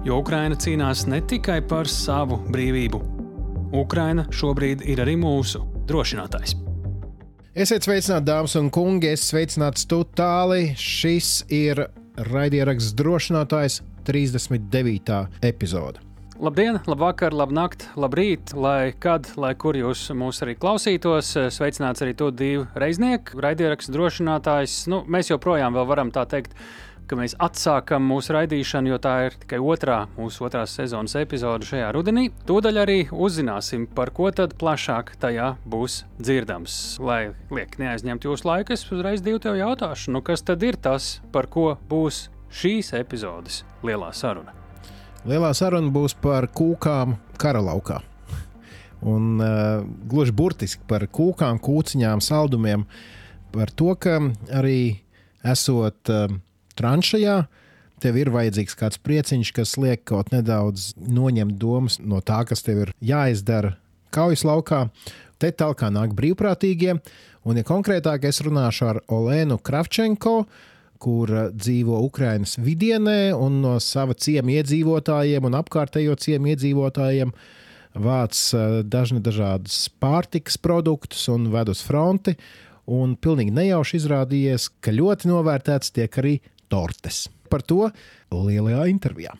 Jo Ukraina cīnās ne tikai par savu brīvību. Ukraina šobrīd ir arī mūsu drošinātājs. Esiet sveicināti, dāmas un kungi! Es sveicināts Tutāli. Šis ir raidieraksts drošinātājs 39. epizode. Labdien, labvakar, labnakt, labrīt, lai kad, lai kur jūs mūs arī klausītos. Sveicināts arī to divu reiznieku, raidierakstu drošinātājs. Nu, mēs joprojām varam tā teikt, ka mēs atsākam mūsu raidīšanu, jo tā ir tikai otrā mūsu otrās sezonas epizode šajā rudenī. Tūdaļ arī uzzināsim, par ko tad plašāk tajā būs dzirdams. Lai liek neaizņemt jūsu laiku, es uzreiz divu tev jautāšu, nu kas tad ir tas, par ko būs šīs epizodes lielā saruna? Lielā saruna būs par kūkām karalaukā. Un uh, gluži burtiski par kūkām, kūciņām, saldumiem, par to, ka arī esot uh, tranšajā, tev ir vajadzīgs kāds prieciņš, kas liek kaut nedaudz noņemt domas no tā, kas tev ir jāizdara kaujas laukā. Te tālāk nāk brīvprātīgie, un, ja konkrētāk, es runāšu ar Olēnu Kravčenko, kur dzīvo Ukraiņas vidienē un no sava ciema iedzīvotājiem un apkārtējo ciemu iedzīvotājiem vāc dažni dažādas pārtikas produktus un ved uz fronti. Un pilnīgi nejauši izrādījies, ka ļoti novērtēts tiek arī tortes. Par to lielajā intervijā.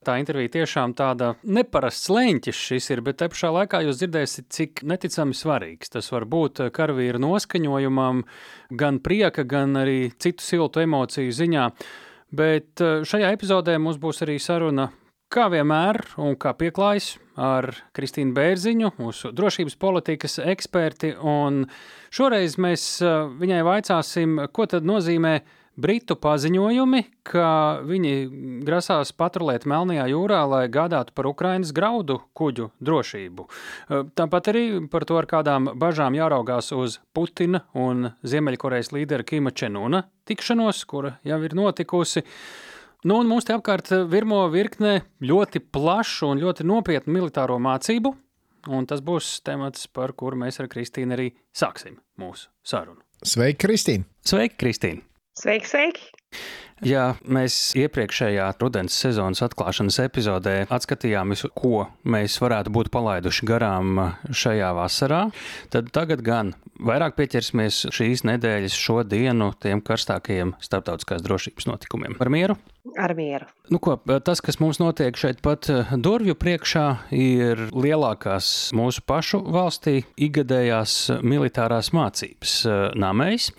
Tā intervija tiešām tāda neparasts leņķis šis ir, bet te pašā laikā jūs dzirdēsiet, cik neticami svarīgs tas var būt karavīra noskaņojumam, gan prieka, gan arī citu siltu emociju ziņā. Bet eh, šajā epizodē mums būs arī saruna, kā vienmēr, un kā pieklājas ar Kristīnu Bērziņu, mūsu drošības politikas eksperti. Šoreiz mēs eh, viņai vaicāsim, ko tad nozīmē Britu paziņojumi, ka viņi grasās patrulēt Melnajā jūrā, lai gādātu par Ukrainas graudu kuģu drošību. Tāpat arī par to, ar kādām bažām jāraugās uz Putina un Ziemeļkorejas līdera Kima Čenuna tikšanos, kura jau ir notikusi. Nu, un mums te apkārt virmo virkne ļoti plašu un ļoti nopietnu militāro mācību, un tas būs temats, par kuru mēs ar Kristīnu arī sāksim mūsu sarunu. Sveiki, Kristīne! Sveiki, Kristīne! Sveiki, sveiki! Ja mēs iepriekšējā rudens sezonas atklāšanas epizodē atskatījāmies, ko mēs varētu būt palaiduši garām šajā vasarā, tad tagad gan vairāk pieķersimies šīs nedēļas šo dienu tiem karstākajiem starptautiskās drošības notikumiem. Ar mieru! Ar mieru. Nu, ko, tas, kas mums notiek šeit pat eh, durvju priekšā, ir lielākās mūsu pašu valstī ikgadējās militārās mācības eh, namēs.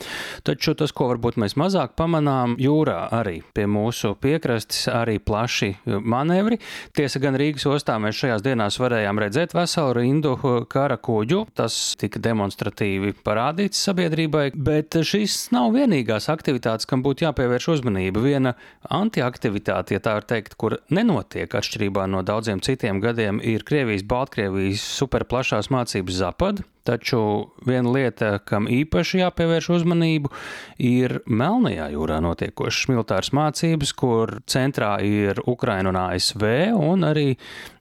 Taču tas, ko varbūt mēs mazāk pamanām, jūrā arī pie mūsu piekrastes, arī plaši manevri. Tiesa gan Rīgas ostā mēs šajās dienās varējām redzēt veselu rindu kara kuģu. Tas tika demonstratīvi parādīts sabiedrībai, bet šīs nav vienīgās aktivitātes, kam būtu jāpievērš uzmanība. Viena antiaktivitāte, ja tā var teikt, kur nenotiek atšķirībā no daudziem citiem gadiem, ir Krievijas, Baltkrievijas superplašās mācības Zapad. Taču viena lieta, kam īpaši jāpievērš uzmanību, ir Melnajā jūrā notiekošas militāras mācības, kur centrā ir Ukraina un ASV un arī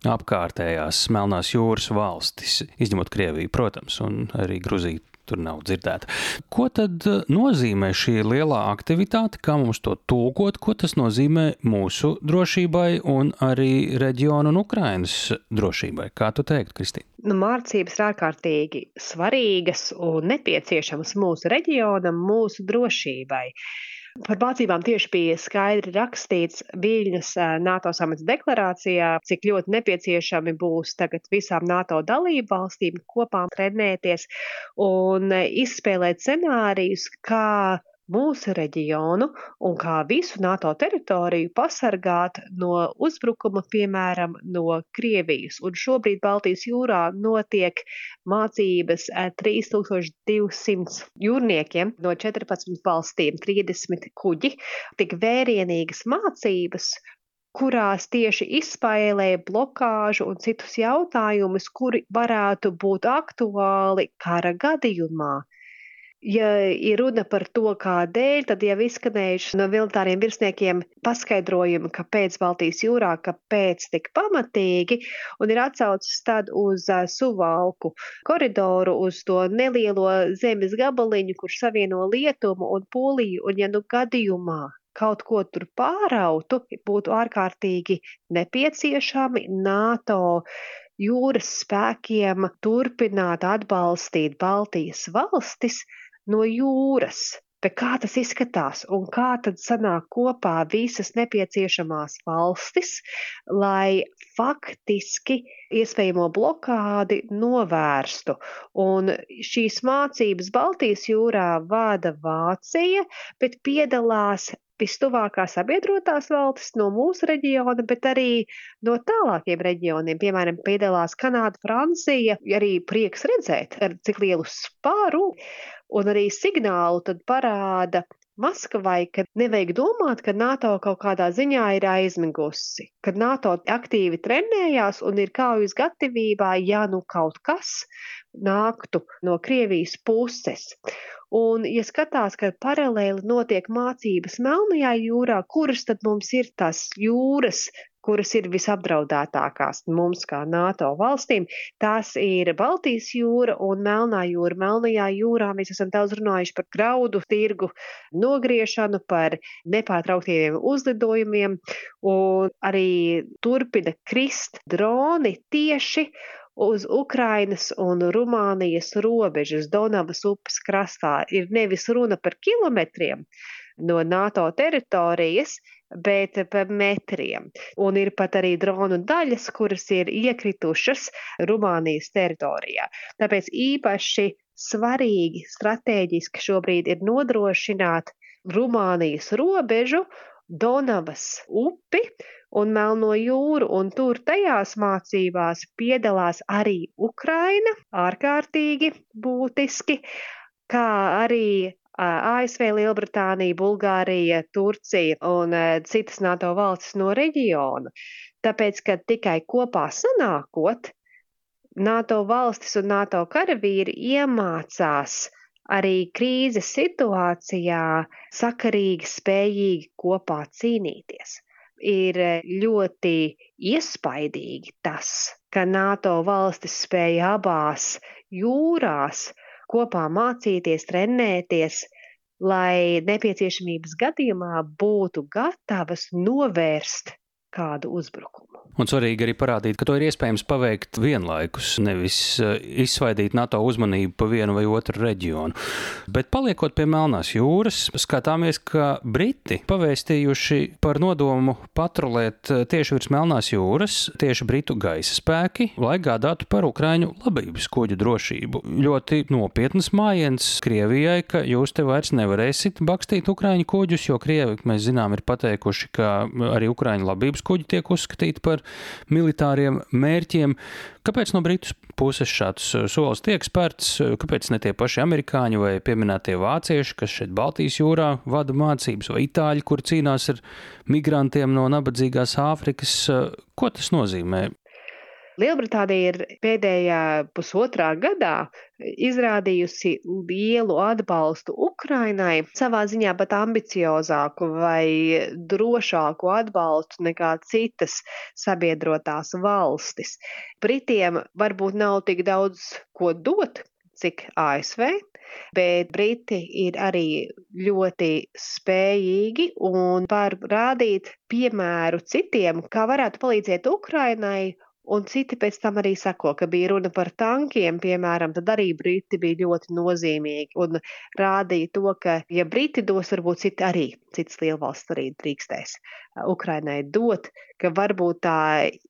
apkārtējās Melnās jūras valstis, izņemot Krieviju, protams, un arī Gruziju tur nav dzirdēta. Ko tad eh, nozīmē šī lielā aktivitāte, kā mums to tulkot, ko tas nozīmē mūsu drošībai un arī reģionu un Ukrainas drošībai? Kā tu teikt, Kristīna? Nu, mācības ir ārkārtīgi svarīgas un nepieciešamas mūsu reģionam, mūsu drošībai. Par mācībām tieši bija skaidri rakstīts Viļņas NATO samats deklarācijā, cik ļoti nepieciešami būs tagad visām NATO dalību valstīm kopā trenēties un izspēlēt scenārijus, kā mūsu reģionu un kā visu NATO teritoriju pasargāt no uzbrukuma, piemēram, no Krievijas. Un šobrīd Baltijas jūrā notiek mācības 3200 jūrniekiem no 14 valstīm, 30 kuģi. Tik vērienīgas mācības, kurās tieši izspēlē blokāžu un citus jautājumus, kuri varētu būt aktuāli kara gadījumā. Ja ir runa par to, kādēļ, tad jau izskanējuši no militāriem virsniekiem paskaidrojumi, kāpēc Baltijas jūrā, kāpēc tik pamatīgi, un ir atsaucis tad uz suvalku koridoru, uz to nelielo zemes gabaliņu, kurš savieno Lietumu un Poliju, un ja nu gadījumā kaut ko tur pārautu, būtu ārkārtīgi nepieciešami NATO jūras spēkiem turpināt atbalstīt Baltijas valstis no jūras. Bet kā tas izskatās un kā tad sanāk kopā visas nepieciešamās valstis, lai faktiski iespējamo blokādi novērstu? Un šīs mācības Baltijas jūrā vada Vācija, bet piedalās vistuvākā sabiedrotās valstis no mūsu reģiona, bet arī no tālākiem reģioniem. Piemēram, piedalās Kanāda, Francija, arī prieks redzēt, ar cik lielu spāru un arī signālu parāda Maskavai, ka nevajag domāt, ka NATO kaut kādā ziņā ir aizmigusi, ka NATO aktīvi trenējās un ir kaujas gatavībā, ja nu kaut kas nāktu no Krievijas puses. Un, ja skatās, ka paralēli notiek mācības Melnajā jūrā, kuras tad mums ir tās jūras, kuras ir visapdraudētākās mums kā NATO valstīm, tās ir Baltijas jūra un Melnā jūra. Melnajā jūrā mēs esam daudz runājuši par graudu tirgu nogriešanu, par nepārtrauktiem uzlidojumiem, un arī turpina krist droni tieši uz Ukrainas un Rumānijas robežas Donavas upes krastā ir nevis runa par kilometriem no NATO teritorijas, bet par metriem. Un ir pat arī dronu daļas, kuras ir iekritušas Rumānijas teritorijā. Tāpēc īpaši svarīgi strateģiski šobrīd ir nodrošināt Rumānijas robežu, Donavas upi un Melno jūru, un tur tajās mācībās piedalās arī Ukraina, ārkārtīgi būtiski, kā arī ASV, Lielbritānija, Bulgārija, Turcija un citas NATO valstis no reģiona. Tāpēc, ka tikai kopā sanākot, NATO valstis un NATO karavīri iemācās arī krīzes situācijā sakarīgi, spējīgi kopā cīnīties ir ļoti iespaidīgi tas, ka NATO valstis spēja abās jūrās kopā mācīties, trenēties, lai nepieciešamības gadījumā būtu gatavas novērst kādu uzbrukumu. Un svarīgi arī parādīt, ka to ir iespējams paveikt vienlaikus, nevis eh, izsvaidīt NATO uzmanību pa vienu vai otru reģionu. Bet paliekot pie Melnās jūras, skatāmies, ka Briti pavēstījuši par nodomu patrulēt eh, tieši virs Melnās jūras, tieši Britu gaisa spēki, lai gādātu par Ukraiņu labības kuģu drošību. Ļoti nopietnas mājiens Krievijai, ka jūs te vairs nevarēsit bakstīt Ukraiņu kuģus, jo Krievi, mēs zinām, ir pateikuši, ka arī Ukraiņu labības kuģi tiek uzskatīti par militāriem mērķiem. Kāpēc no Britu puses šāds uh, solis tiek spērts? Kāpēc ne tie paši amerikāņi vai pieminētie vācieši, kas šeit Baltijas jūrā vada mācības, vai itāļi, kur cīnās ar migrantiem no nabadzīgās Āfrikas? Uh, ko tas nozīmē? Lielbritānija ir pēdējā pusotrā gadā izrādījusi lielu atbalstu Ukrainai, savā ziņā pat ambiciozāku vai drošāku atbalstu nekā citas sabiedrotās valstis. Britiem varbūt nav tik daudz ko dot, cik ASV, bet Briti ir arī ļoti spējīgi un var rādīt piemēru citiem, kā varētu palīdzēt Ukrainai Un citi pēc tam arī sako, ka bija runa par tankiem, piemēram, tad arī Briti bija ļoti nozīmīgi un rādīja to, ka, ja Briti dos, varbūt citi arī, citas lielvalsts arī drīkstēs Ukrainai dot, ka varbūt tā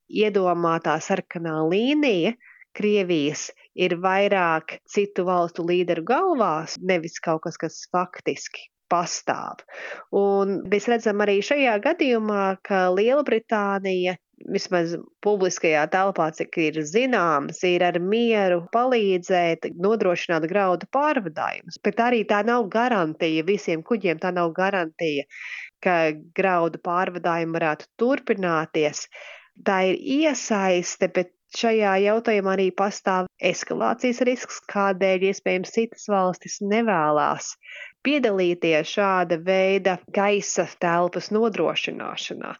iedomātā sarkanā līnija Krievijas ir vairāk citu valstu līderu galvās, nevis kaut kas, kas faktiski pastāv. Un mēs redzam arī šajā gadījumā, ka Lielbritānija vismaz publiskajā telpā, cik ir zināms, ir ar mieru palīdzēt nodrošināt graudu pārvadājumus. Bet arī tā nav garantija visiem kuģiem, tā nav garantija ka graudu pārvadājumi varētu turpināties. Tā ir iesaiste, bet šajā jautājumā arī pastāv eskalācijas risks, kādēļ iespējams citas valstis nevēlās piedalīties šāda veida gaisa telpas nodrošināšanā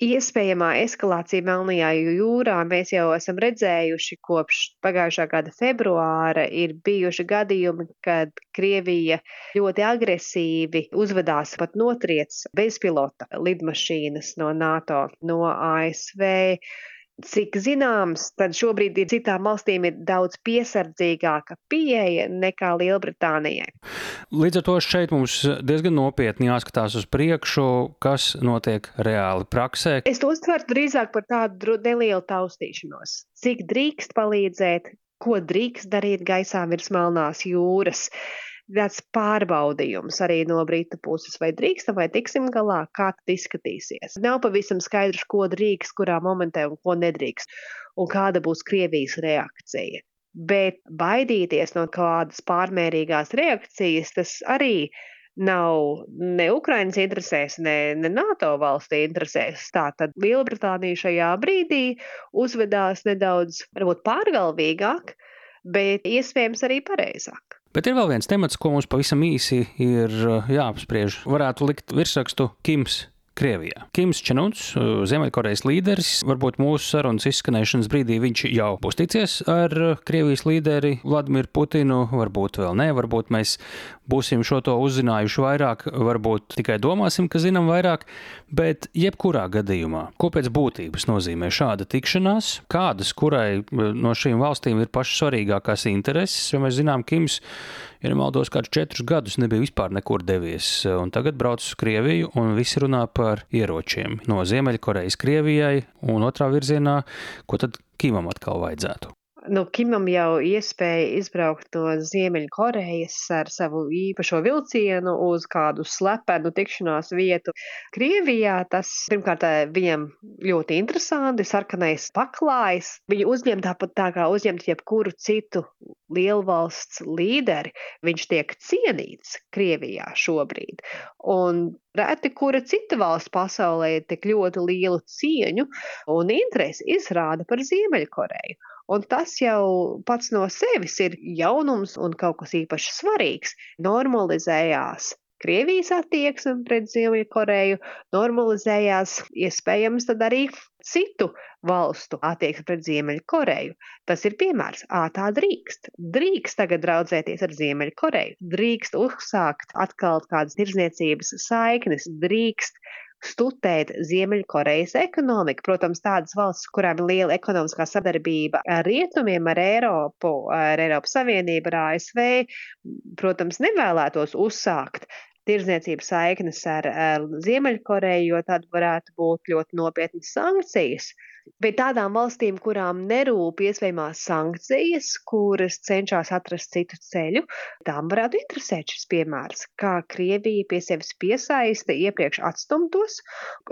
iespējamā eskalācija Melnajā jūrā mēs jau esam redzējuši kopš pagājušā gada februāra. Ir bijuši gadījumi, kad Krievija ļoti agresīvi uzvedās pat notriec bezpilota lidmašīnas no NATO, no ASV. Cik zināms, tad šobrīd ir citām valstīm ir daudz piesardzīgāka pieeja nekā Lielbritānijai. Līdz ar to šeit mums diezgan nopietni jāskatās uz priekšu, kas notiek reāli praksē. Es to uztvertu drīzāk par tādu nelielu taustīšanos. Cik drīkst palīdzēt, ko drīkst darīt gaisā virs Melnās jūras tāds pārbaudījums arī no Brita puses, vai drīkstam, vai tiksim galā, kā tas izskatīsies. Nav pavisam skaidrs, ko drīkst, kurā momentā un ko nedrīkst, un kāda būs Krievijas reakcija. Bet baidīties no kādas pārmērīgās reakcijas, tas arī nav ne Ukraiņas interesēs, ne, ne NATO valstī interesēs. Tātad Lielbritānija šajā brīdī uzvedās nedaudz, varbūt pārgalvīgāk, bet iespējams arī pareizāk. Bet ir vēl viens temats, ko mums pavisam īsi ir jāapspriež. Varētu likt virsrakstu Kims Krievijā. Kims Čenuns, Ziemeļkorejas līderis, varbūt mūsu sarunas izskanēšanas brīdī viņš jau būs ticies ar Krievijas līderi Vladimiru Putinu, varbūt vēl ne, varbūt mēs būsim šo to uzzinājuši vairāk, varbūt tikai domāsim, ka zinām vairāk, bet jebkurā gadījumā, ko pēc būtības nozīmē šāda tikšanās, kādas kurai no šīm valstīm ir pašas svarīgākās intereses, jo mēs zinām, Kims ja nemaldos, kādus četrus gadus nebija vispār nekur devies. Un tagad brauc uz Krieviju un visi runā par ieročiem no Ziemeļkorejas Krievijai un otrā virzienā, ko tad Kimam atkal vajadzētu nu, Kimam jau iespēja izbraukt no Ziemeļkorejas ar savu īpašo vilcienu uz kādu slepenu tikšanās vietu Krievijā. Tas pirmkārt viņam ļoti interesanti, sarkanais paklājs. Viņu uzņem tāpat tā kā uzņemt jebkuru citu lielvalsts līderi. Viņš tiek cienīts Krievijā šobrīd. Un Reti kura cita valsts pasaulē tik ļoti lielu cieņu un interesi izrāda par Ziemeļkoreju. Un tas jau pats no sevis ir jaunums un kaut kas īpaši svarīgs. Normalizējās Krievijas attieksme pret Ziemeļkoreju, normalizējās iespējams arī citu valstu attieksme pret Ziemeļkoreju. Tas ir piemērs. Ā, tā drīkst. Drīkst tagad draudzēties ar Ziemeļkoreju. Drīkst uzsākt atkal kādas tirzniecības saiknes. Drīkst stutēt Ziemeļkorejas ekonomiku. Protams, tādas valsts, kurām ir liela ekonomiskā sadarbība ar rietumiem, ar Eiropu, ar Eiropas Savienību, ar ASV, protams, nevēlētos uzsākt tirdzniecības saiknes ar, ar Ziemeļkoreju, jo tad varētu būt ļoti nopietnas sankcijas. Bet tādām valstīm, kurām nerūp iespējamās sankcijas, kuras cenšas atrast citu ceļu, tām varētu interesēt šis piemērs, kā Krievija pie sevis piesaista iepriekš atstumtos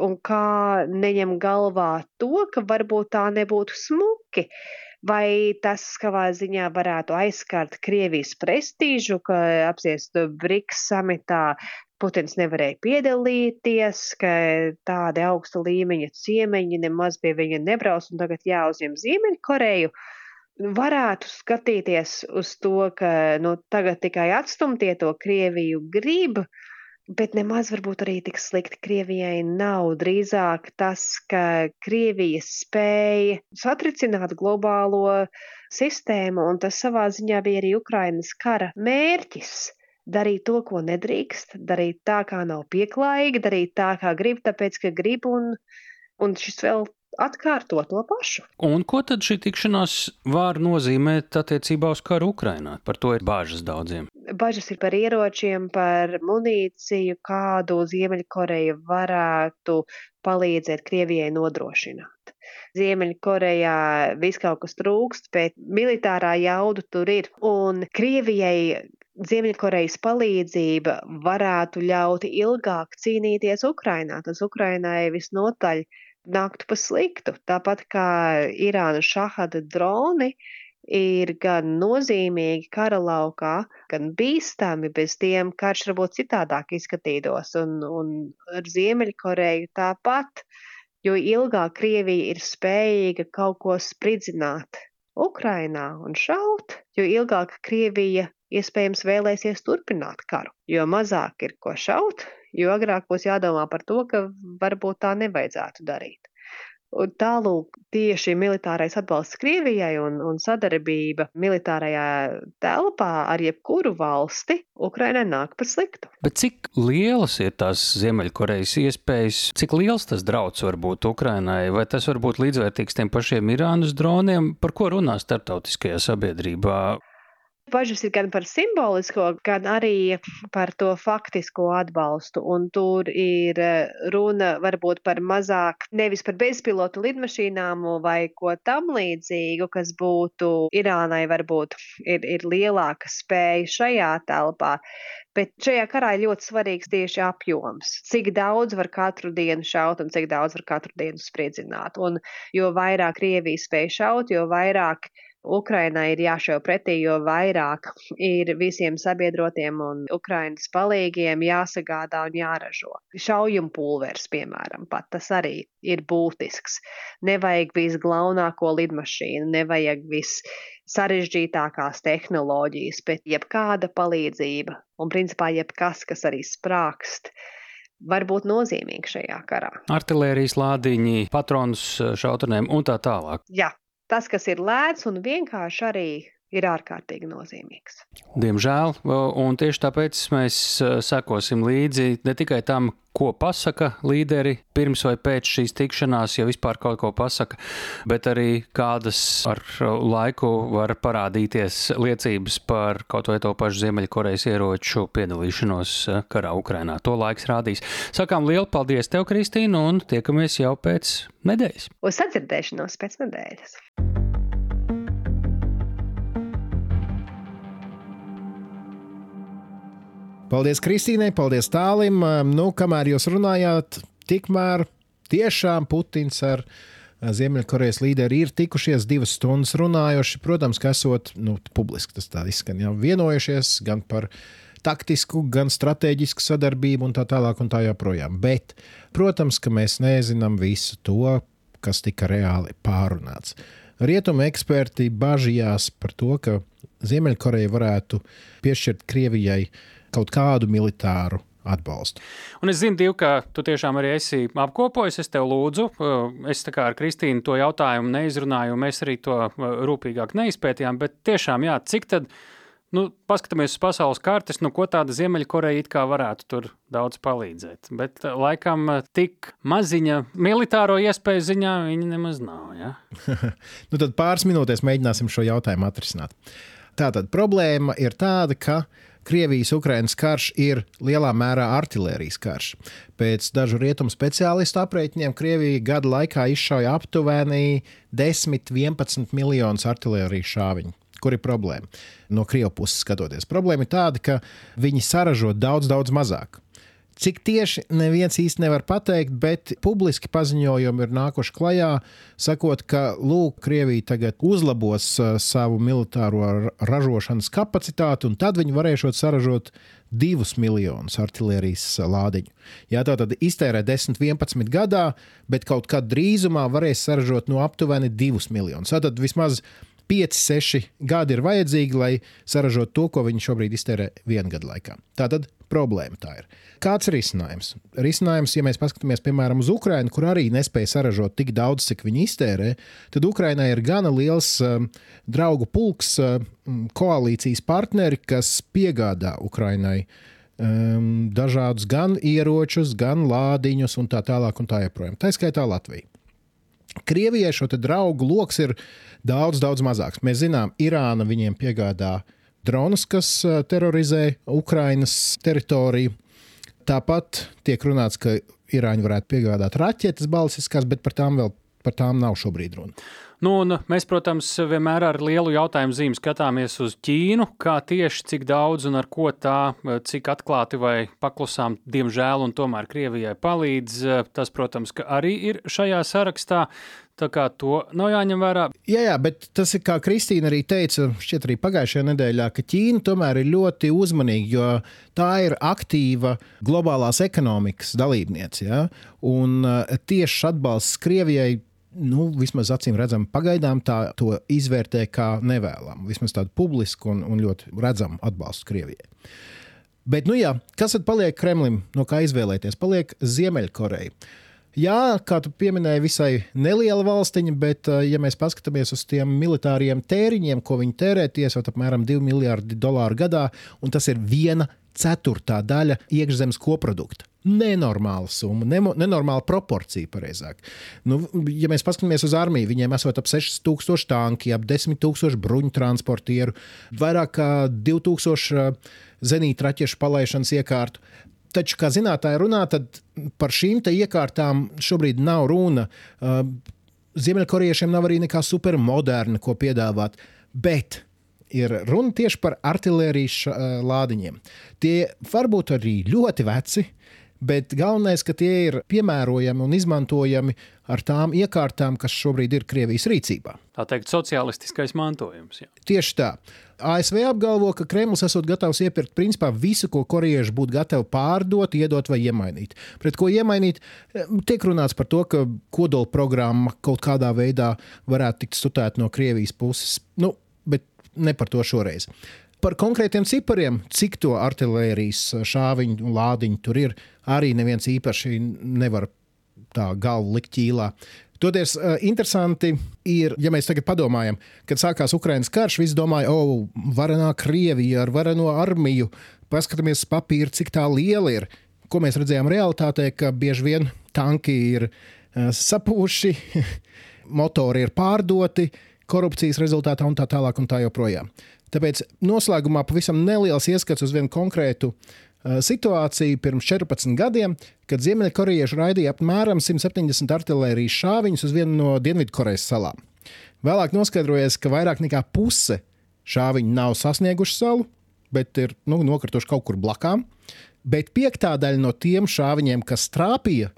un kā neņem galvā to, ka varbūt tā nebūtu smuki. Vai tas savā ziņā varētu aizskart Krievijas prestīžu, ka apsiest BRICS samitā Putins nevarēja piedalīties, ka tādi augsta līmeņa ciemeņi nemaz pie viņa nebrauc un tagad jāuzņem Ziemeļkoreju. Varētu skatīties uz to, ka nu, tagad tikai atstumtie to Krieviju grib, bet nemaz varbūt arī tik slikti Krievijai nav. Drīzāk tas, ka Krievija spēja satricināt globālo sistēmu, un tas savā ziņā bija arī Ukrainas kara mērķis darīt to, ko nedrīkst, darīt tā, kā nav pieklājīgi, darīt tā, kā grib, tāpēc, ka grib, un, un šis vēl atkārto to pašu. Un ko tad šī tikšanās var nozīmēt attiecībā uz karu Ukrainā? Par to ir bāžas daudziem. Bažas ir par ieročiem, par munīciju, kādu Ziemeļkoreja varētu palīdzēt Krievijai nodrošināt. Ziemeļkorejā viss kaut kas trūkst, bet militārā jauda tur ir. Un Krievijai Ziemeļkorejas palīdzība varētu ļaut ilgāk cīnīties Ukrainā. Tas Ukrainai visnotaļ nāktu pa sliktu. Tāpat kā Irānas šahada droni ir gan nozīmīgi kara laukā, gan bīstami, bez tiem karš varbūt citādāk izskatītos, un, un ar Ziemeļkoreju tāpat, jo ilgāk Krievija ir spējīga kaut ko spridzināt Ukrainā un šaut, jo ilgāk Krievija iespējams vēlēsies turpināt karu, jo mazāk ir ko šaut, jo agrāk būs jādomā par to, ka varbūt tā nevajadzētu darīt. Un tālūk, tieši militārais atbalsts Krievijai un, un sadarbība militārajā telpā ar jebkuru valsti Ukrainai nāk par sliktu. Bet cik lielas ir tās Ziemeļkorejas iespējas, cik liels tas draudz var būt Ukrainai, vai tas var būt līdzvērtīgs tiem pašiem Irānas droniem, par ko runā starptautiskajā sabiedrībā? Bažas ir gan par simbolisko, gan arī par to faktisko atbalstu. Un tur ir eh, runa varbūt par mazāk, nevis par bezpilotu lidmašīnām vai ko tam līdzīgu, kas būtu Irānai varbūt ir, ir lielāka spēja šajā telpā. Bet šajā karā ir ļoti svarīgs tieši apjoms. Cik daudz var katru dienu šaut un cik daudz var katru dienu spriedzināt. Un jo vairāk Krievija spēj šaut, jo vairāk Ukrainai ir jāšauj pretī, jo vairāk ir visiem sabiedrotiem un Ukrainas palīgiem jāsagādā un jāražo. Šaujam pulvers, piemēram, pat tas arī ir būtisks. Nevajag visglaunāko lidmašīnu, nevajag viss sarežģītākās tehnoloģijas, bet jebkāda palīdzība un principā jebkas, kas arī sprākst, var būt nozīmīgi šajā karā. Artilērijas lādiņi, patronus šautenēm un tā tālāk. Jā, tas, kas ir lēts un vienkārši arī ir ārkārtīgi nozīmīgs. Diemžēl, un tieši tāpēc mēs sekosim līdzi ne tikai tam, ko pasaka līderi pirms vai pēc šīs tikšanās, ja vispār kaut ko pasaka, bet arī kādas ar laiku var parādīties liecības par kaut vai to pašu Ziemeļkorejas ieroču piedalīšanos karā Ukrainā. To laiks rādīs. Sakām lielu paldies tev, Kristīna, un tiekamies jau pēc nedēļas. Uz sadzirdēšanos pēc nedēļas. Paldies Kristīnai, paldies Tālim. Nu, kamēr jūs runājāt, tikmēr tiešām Putins ar Ziemeļkorejas līderi ir tikušies divas stundas runājuši. Protams, ka esot nu, publiski tas tā izskan, jau vienojušies gan par taktisku, gan strateģisku sadarbību un tā tālāk un tā joprojām. Bet, protams, ka mēs nezinām visu to, kas tika reāli pārunāts. Rietumu eksperti bažījās par to, ka Ziemeļkoreja varētu piešķirt Krievijai uh, kaut kādu militāru atbalstu. Un es zinu, Div, ka tu tiešām arī esi apkopojis. Es tev lūdzu, uh, es tā kā ar Kristīnu to jautājumu neizrunāju, un mēs arī to uh, rūpīgāk neizpētījām. Bet tiešām, jā, cik tad, nu, paskatāmies uz pasaules kartes, nu, ko tāda Ziemeļkoreja it kā varētu tur daudz palīdzēt. Bet uh, laikam tik maziņa militāro iespēju ziņā viņi nemaz nav. Ja? nu, tad pāris minūtēs mēģināsim šo jautājumu atrisināt. Tātad problēma ir tāda, ka Krievijas-Ukrainas karš ir lielā mērā artērijas karš. Pēc dažu rietumu speciālistu aprēķiniem Krievija gada laikā izšauja aptuveni 10-11 miljonus artērijas šāviņu. Kur ir problēma? No Krievijas puses skatoties, problēma ir tāda, ka viņi saražo daudz, daudz mazāk. Cik tieši neviens īsti nevar pateikt, bet publiski paziņojumi ir nākuši klajā, sakot, ka Lūk, Krievija tagad uzlabos uh, savu militāro ražošanas kapacitāti, un tad viņi varēšot saražot divus miljonus artērijas lādiņu. Jā, tā tad iztērē 10, 11 gadā, bet kaut kad drīzumā varēs saražot no aptuveni 2 miljonus. Tad vismaz 5, 6 gadi ir vajadzīgi, lai saražotu to, ko viņi šobrīd iztērē vienu gadu laikā. Tā tad problēma tā ir. Kāds ir risinājums? Risinājums, ja mēs paskatāmies piemēram uz Ukrajinu, kur arī nespēja saražot tik daudz, cik viņi iztērē, tad Ukrainai ir gana liels uh, draugu pulks, uh, koalīcijas partneri, kas piegādā Ukrainai um, dažādus gan ieročus, gan lādiņus un tā tālāk un tā joprojām. Tā skaitā Latvija. Krievijai šo draugu lokus ir daudz, daudz mazāks. Mēs zinām, Irāna viņiem piegādā dronus, kas terorizē Ukrainas teritoriju. Tāpat tiek runāts, ka Irāņi varētu piegādāt raķetes balsiskās, bet par tām vēl par tām nav šobrīd runa. Nu, mēs, protams, vienmēr ar lielu jautājumu zīmi skatāmies uz Ķīnu, kā tieši cik daudz un ar ko tā, cik atklāti vai paklusām, diemžēl, un tomēr Krievijai palīdz. Tas, protams, arī ir šajā sarakstā. Tā kā to nav jāņem vērā. Jā, jā, bet tas ir kā Kristīna arī teica, šķiet, arī pagājušajā nedēļā, ka Ķīna tomēr ir ļoti uzmanīga, jo tā ir aktīva globālās ekonomikas dalībniece. Ja? Un tieši atbalsts Krievijai nu, vismaz acīm redzam, pagaidām tā to izvērtē kā nevēlamu. Vismaz tādu publisku un, un ļoti redzamu atbalstu Krievijai. Bet, nu jā, kas tad paliek Kremlim, no kā izvēlēties? Paliek Ziemeļkoreja. Jā, kā tu pieminēji, visai neliela valstiņa, bet, eh, ja mēs paskatāmies uz tiem militāriem tēriņiem, ko viņi tērē, tiesot apmēram 2 miljardi dolāru gadā, un tas ir viena ceturtā daļa iekšzemes koprodukta. Nenormāla summa, nemo, nenormāla proporcija, pareizāk. Nu, ja mēs paskatāmies uz armiju, viņiem esot ap 6000 tanki, ap 10,000 bruņu transportieru, vairāk kā 2000 eh, zenītraķešu palaišanas iekārtu. Taču, kā zinātnē runā, tad par šīm iekārtām šobrīd nav runa. Uh, Ziemeļkorejiešiem nav arī nekā supermoderna, ko piedāvāt. Bet ir runa tieši par artērijas uh, lādiņiem. Tie var būt arī ļoti veci, bet galvenais, ka tie ir piemērojami un izmantojami ar tām iekārtām, kas šobrīd ir Krievijas rīcībā. Tā teikt, sociālistiskais mantojums. Jā. Tieši tā. ASV apgalvo, ka Kremlis esot gatavs iepirkt principā visu, ko korejieši būtu gatavi pārdot, iedot vai iemainīt. Pret ko iemainīt, eh, tiek runāts par to, ka kodola programma kaut kādā veidā varētu tikt studēta no Krievijas puses. Nu, bet ne par to šoreiz. Par konkrētiem cipariem, cik to artērijas šāviņu lādiņu tur ir, arī neviens īpaši nevar tā galvu likt ķīlā. Toties uh, interesanti ir, ja mēs tagad padomājam, kad sākās Ukraiņas karš, visi domāja, o, varenā Krievija ar vareno armiju, paskatāmies papīru, cik tā liela ir. Ko mēs redzējām realitātē, ka bieži vien tanki ir uh, sapūši, motori ir pārdoti, korupcijas rezultātā un tā tālāk un tā joprojām. Tāpēc noslēgumā pavisam neliels ieskats uz vienu konkrētu uh, situāciju pirms 14 gadiem, kad Ziemeļkorejieši raidīja apmēram 170 artērijas šāviņus uz vienu no Dienvidkorejas salām. Vēlāk noskaidrojies, ka vairāk nekā puse šāviņu nav sasnieguši salu, bet ir nu, nokrituši kaut kur blakām. Bet piektā daļa no tiem šāviņiem, kas trāpīja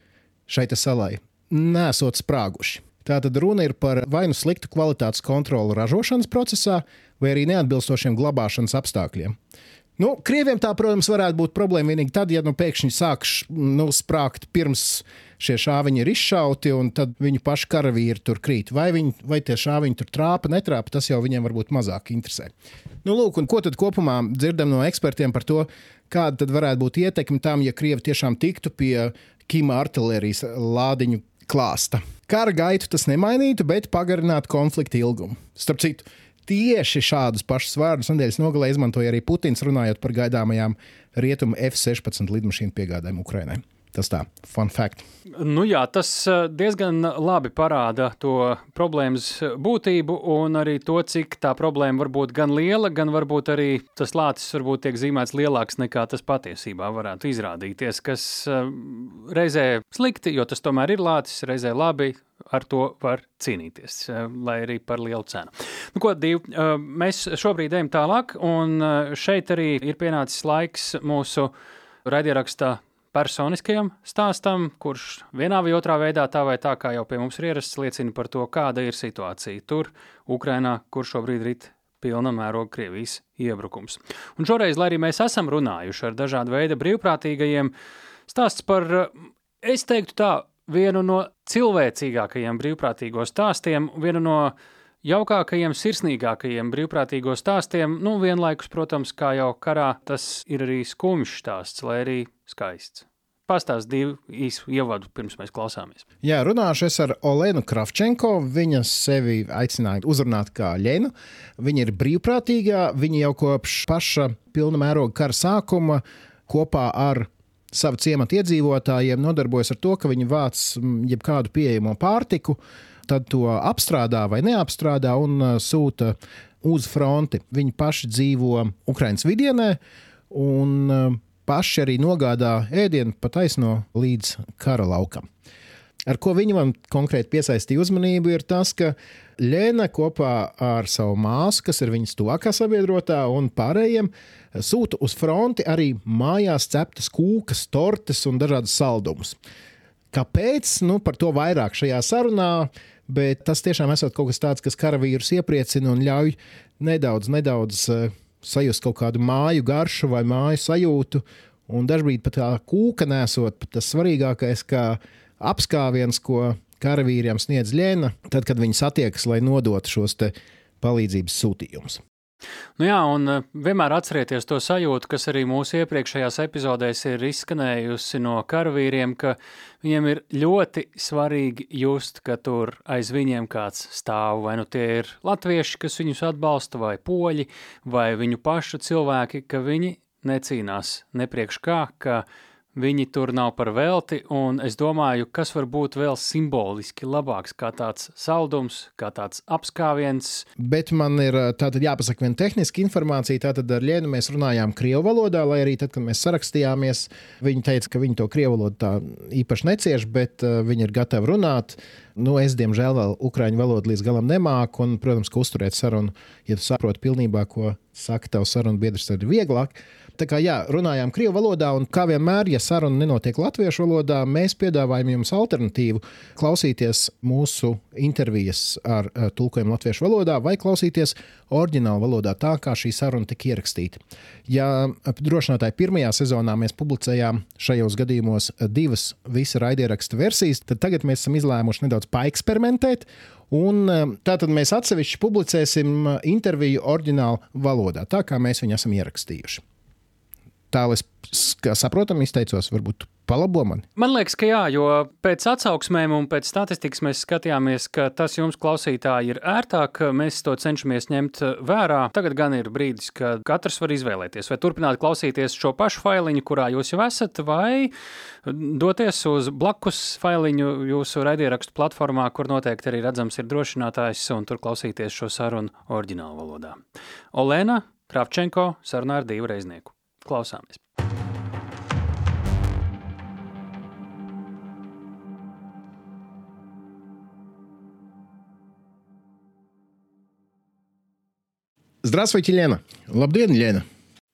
šai salai, nesot sprāguši. Tātad runa ir par vai nu sliktu kvalitātes kontroli ražošanas procesā, vai arī neatbilstošiem glabāšanas apstākļiem. Nu, Krieviem tā, protams, varētu būt problēma vienīgi tad, ja nu, pēkšņi sāks nu, sprāgt pirms šie šāviņi ir izšauti, un tad viņu pašu karavīri tur krīt. Vai, viņi, vai tie šāviņi tur trāpa, netrāpa, tas jau viņiem varbūt mazāk interesē. Nu, lūk, ko tad kopumā dzirdam no ekspertiem par to, kāda tad varētu būt ietekme tam, ja Krievi tiešām tiktu pie Kima artērijas lādiņu klāsta. Kara gaitu tas nemainītu, bet pagarinātu konflikta ilgumu. Starp citu, Tieši šādus pašus vārdus nedēļas nogalē izmantoja arī Putins, runājot par gaidāmajām rietumu F-16 lidmašīnu piegādēm Ukrainai. Tas tā, fun fact. Nu jā, tas eh, diezgan labi parāda to problēmas būtību un arī to, cik tā problēma var būt gan liela, gan varbūt arī tas lācis varbūt tiek zīmēts lielāks nekā tas patiesībā varētu izrādīties, kas eh, reizē slikti, jo tas tomēr ir lācis, reizē labi, ar to var cīnīties, eh, lai arī par lielu cenu. Nu, ko, eh, mēs šobrīd ejam tālāk, un šeit arī ir pienācis laiks mūsu raidierakstā personiskajam stāstam, kurš vienā vai otrā veidā, tā vai tā, kā jau pie mums ir ierasts, liecina par to, kāda ir situācija tur, Ukrainā, kur šobrīd rit pilna mēroga Krievijas iebrukums. Un šoreiz, lai arī mēs esam runājuši ar dažādu veidu brīvprātīgajiem, stāsts par, es teiktu tā, vienu no cilvēcīgākajiem brīvprātīgo stāstiem, vienu no jaukākajiem, sirsnīgākajiem brīvprātīgo stāstiem. Nu, vienlaikus, protams, kā jau karā, tas ir arī skumjš stāsts, lai arī skaists. Pastāst divu īsu ievadu, pirms mēs klausāmies. Jā, runāšu es ar Olenu Kravčenko. Viņa sevi aicināja uzrunāt kā Ļenu. Viņa ir brīvprātīgā. Viņa jau kopš paša pilna mēroga kara sākuma kopā ar savu ciematu iedzīvotājiem nodarbojas ar to, ka viņi vāc mm, jebkādu pieejamo pārtiku, tad to apstrādā vai neapstrādā un uh, sūta uz fronti. Viņi paši dzīvo Ukraiņas vidienē un uh, paši arī nogādā ēdienu pa taisno līdz kara laukam. ar ko viņa man konkrēti piesaistīja uzmanību, ir tas, ka Lēna kopā ar savu māsu, kas ir viņas tuvākā sabiedrotā, un pārējiem sūta uz fronti arī mājās ceptas kūkas, tortes un dažādas saldumus. Kāpēc? Nu, par to vairāk šajā sarunā, bet tas tiešām esot kaut kas tāds, kas karavīrus iepriecina un ļauj nedaudz, nedaudz uh, sajust kaut kādu māju garšu vai māju sajūtu. Un dažkārt pat tā kūka nesot tas svarīgākais, kā apskāviens, ko karavīriem sniedz Lēna, tad, kad viņi satiekas, lai nodotu šos palīdzības sūtījumus. Nu jā, un eh, vienmēr atcerieties to sajūtu, kas arī mūsu iepriekšējās epizodēs ir izskanējusi no karavīriem, ka viņiem ir ļoti svarīgi just, ka tur aiz viņiem kāds stāv. Vai nu tie ir latvieši, kas viņus atbalsta, vai poļi, vai viņu pašu cilvēki, ka viņi necīnās nepriekš kā, ka Viņi tur nav par velti, un es domāju, kas var būt vēl simboliski labāks, kā tāds saldums, kā tāds apskāviens. Bet man ir tātad jāpasaka viena tehniska informācija. Tātad ar Lienu mēs runājām krievu valodā, lai arī tad, kad mēs sarakstījāmies, viņi teica, ka viņi to krievu valodu tā īpaši necieš, bet uh, viņi ir gatavi runāt. Nu, es, diemžēl, vēl ukrāņu valodu līdz galam nemāku, un, protams, ka uzturēt sarunu, ja tu saproti pilnībā, ko saka tavs sarunu biedrs, tad ir vieglāk. Tā kā jā, runājām krievu valodā, un kā vienmēr, ja saruna nenotiek latviešu valodā, mēs piedāvājam jums alternatīvu klausīties mūsu intervijas ar uh, tulkojumu latviešu valodā vai klausīties oriģinālu valodā, tā kā šī saruna tika ierakstīta. Ja drošinātāji pirmajā sezonā mēs publicējām šajos gadījumos divas visa raidieraksta versijas, tad tagad mēs esam izlēmuši nedaudz paeksperimentēt. Un tātad mēs atsevišķi publicēsim interviju oriģinālu valodā, tā kā mēs viņu esam ierakstījuši tālu es saprotam, izteicos, varbūt palabo mani. Man liekas, ka jā, jo pēc atsauksmēm un pēc statistikas mēs skatījāmies, ka tas jums, klausītāji, ir ērtāk. Mēs to cenšamies ņemt vērā. Tagad gan ir brīdis, kad katrs var izvēlēties, vai turpināt klausīties šo pašu failiņu, kurā jūs jau esat, vai doties uz blakus failiņu jūsu raidierakstu platformā, kur noteikti arī redzams ir drošinātājs, un tur klausīties šo sarunu oriģinālu valodā. Olēna Kravčenko sarunā ar divu reiznieku. Klausāmies! Здравствуйте, Лена. Labdien, Лена.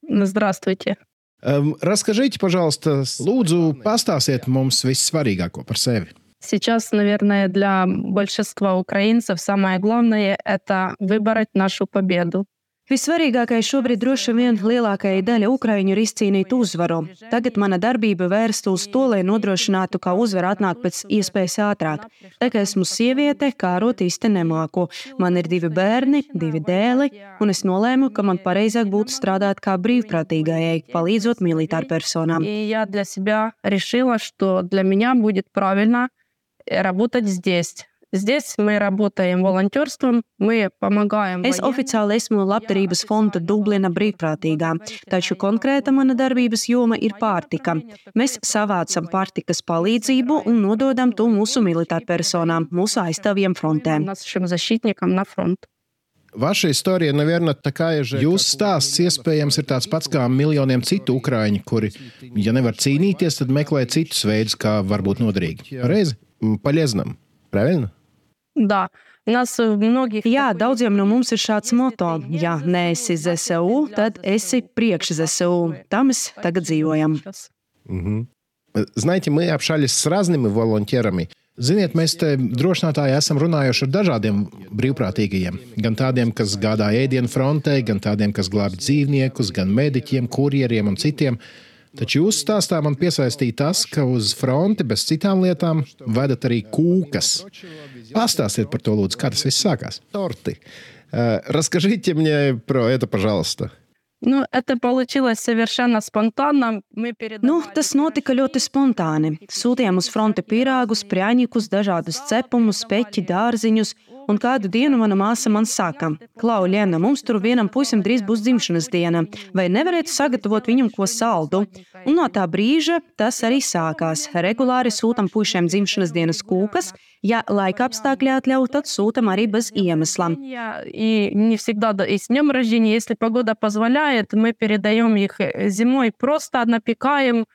Здравствуйте. Расскажите, пожалуйста, лūdzu, pastāstiet mums vissvarīgāko par sevi. Сейчас, наверное, для большинства украинцев самое главное – это выбрать нашу победу. Vissvarīgākais šobrīd droši vien lielākajai daļai Ukraiņu ir izcīnīt uzvaru. Tagad mana darbība vērsta uz to, lai nodrošinātu, ka uzvara atnāk pēc iespējas ātrāk. Tā kā esmu sieviete, kārot īsti nemāku. Man ir divi bērni, divi dēli, un es nolēmu, ka man pareizāk būtu strādāt kā brīvprātīgajai, palīdzot militāru personām. решила, что для меня будет правильно работать здесь. Здесь мы работаем волонтерством, мы помогаем. Es oficiāli esmu Labdarības fonda Dublina brīvprātīgā, taču konkrēta mana darbības joma ir pārtika. Mēs savācam pārtikas palīdzību un nododam to mūsu militārpersonām, mūsu aizstāvjiem frontē. Ваша история, наверное, такая же. Jūsu stāsts iespējams ir tāds pats kā miljoniem citu ukrāņu, kuri, ja nevar cīnīties, tad meklē citus veidus, kā varbūt noderīgi. Reizi, полезным. Правильно? Да. Нас многих... Jā, daudziem no mums ir šāds moto. Ja neesi ZSU, tad esi priekš ZSU. Tam mēs tagad dzīvojam. Угу. Знаете, мы общались с разными волонтерами. Ziniet, mēs te drošinātāji esam runājuši ar dažādiem brīvprātīgajiem. Gan tādiem, kas gādā ēdienu frontē, gan tādiem, kas glābj dzīvniekus, gan mediķiem, kurjeriem un citiem. Taču jūsu stāstā man piesaistīja tas, ka uz fronti bez citām lietām vedat arī kūkas. Pastāstiet par to, lūdzu, kā tas viss sākās. Torti. Расскажите мне про это, пожалуйста. Nu, nu, tas notika ļoti spontāni. Sūtījām uz fronti pīrāgus, prāņikus, dažādus cepumus, peķi, dārziņus, un kādu dienu mana māsa man saka, Klau, Liena, mums tur vienam puisim drīz būs dzimšanas diena, vai nevarētu sagatavot viņam ko saldu? Un no tā brīža tas arī sākās. Regulāri sūtam puišiem dzimšanas dienas kūkas, ja laika apstākļi atļauj, tad sūtam arī bez iemesla. И не всегда и с днем рождения, если погода позволяет, мы передаем их зимой, просто напекаем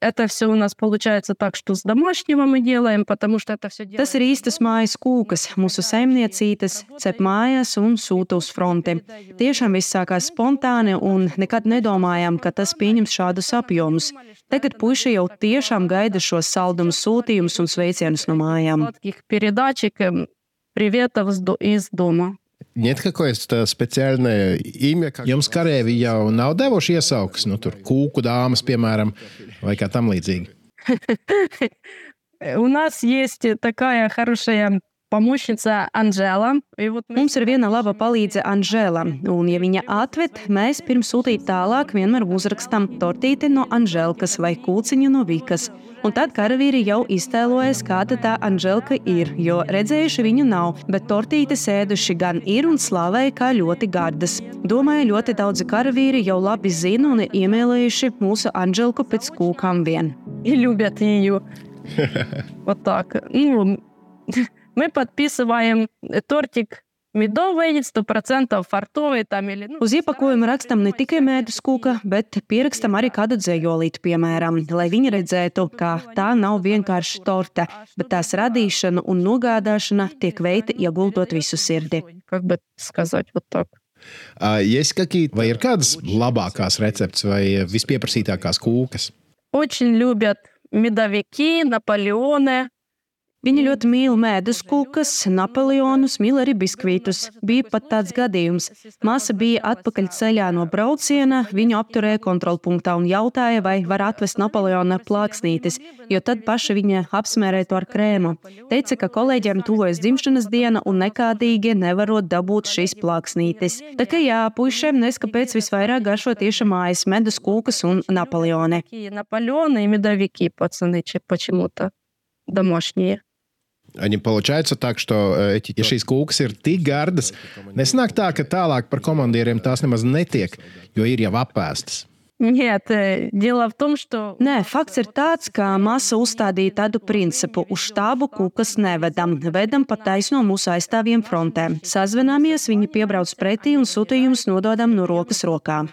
Это все у нас получается так, что с домашнего мы делаем, потому что это все Tas ir īstas mājas kūkas, mūsu saimniecītes, cep mājās un sūta uz fronti. Tiešām viss sākās spontāni un nekad nedomājām, ka tas pieņems šādus apjomus. Tagad puiši jau tiešām gaida šos saldumus, sūtījumus un sveicienus no mājām. Таких передачек, эм, приветов с до- из дома. Нет какое-то специальное имя? Как... Jums karēvi jau nav devuši iesaukas, nu, tur kūku dāmas, piemēram, vai kā tam līdzīgi. Э, У нас есть такая хорошая помощница Анжела. И вот мы Mums ir viena laba palīdze Anžēla, un, ja viņa atved, mēs pirms sūtīt tālāk vienmēr uzrakstam tortīti no Anžēlkas vai kūciņu no Vikas. Un tad karavīri jau iztēlojas, kāda tā Anžēlka ir, jo redzējuši viņu nav, bet tortītes ēduši gan ir un slavēja kā ļoti gardas. Domāju, ļoti daudzi karavīri jau labi zina un ir iemīlējuši mūsu Anžēlku pēc kūkām vien. и любят ее. Вот так. Ну, мы подписываем тортик медовый, сто процентов фартовый там или... ну, Uz iepakojuma rakstam ne tikai mēdus kūka, bet pierakstam arī kādu dzējolīti, piemēram, lai viņi redzētu, ka tā nav vienkārši torte, bet tās radīšana un nogādāšana tiek veikta ieguldot visu sirdi. Как бы сказать вот так. Uh, Есть какие vai ir kādas labākās receptes vai vispieprasītākās kūkas? Очень любят медовики, Наполеоны. Viņi ļoti mīl mēdus kūkas, napoleonus, mīl arī biskvītus. Bija pat tāds gadījums. Māsa bija atpakaļ ceļā no brauciena, viņu apturēja kontrolpunktā un jautāja, vai var atvest Napoleona plāksnītes, jo tad paša viņa apsmērēja to ar krēmu. Teica, ka kolēģiem tuvojas dzimšanas diena un nekādīgi nevarot dabūt šīs plāksnītes. Tā kā jā, puišiem neskapēc visvairāk garšo tieši mājas medus kūkas un Napoleoni. Такие Наполеоны и медовики, пацаны, че- почему-то домашние. Они получается так, что э, эти, ja šīs kūkas ir tik gardas, nesanāk tā, ka tālāk par komandieriem tās nemaz netiek, jo ir jau apēstas. Нет, э, дело в том, что Nē, fakts ir tāds, ka masa uzstādīja tādu principu: uz štābu kūkas nevedam, vedam pa taisno mūsu aizstāvjiem frontē. Sazvanāmies, viņi piebrauc pretī un sūtījumus nododam no rokas rokā.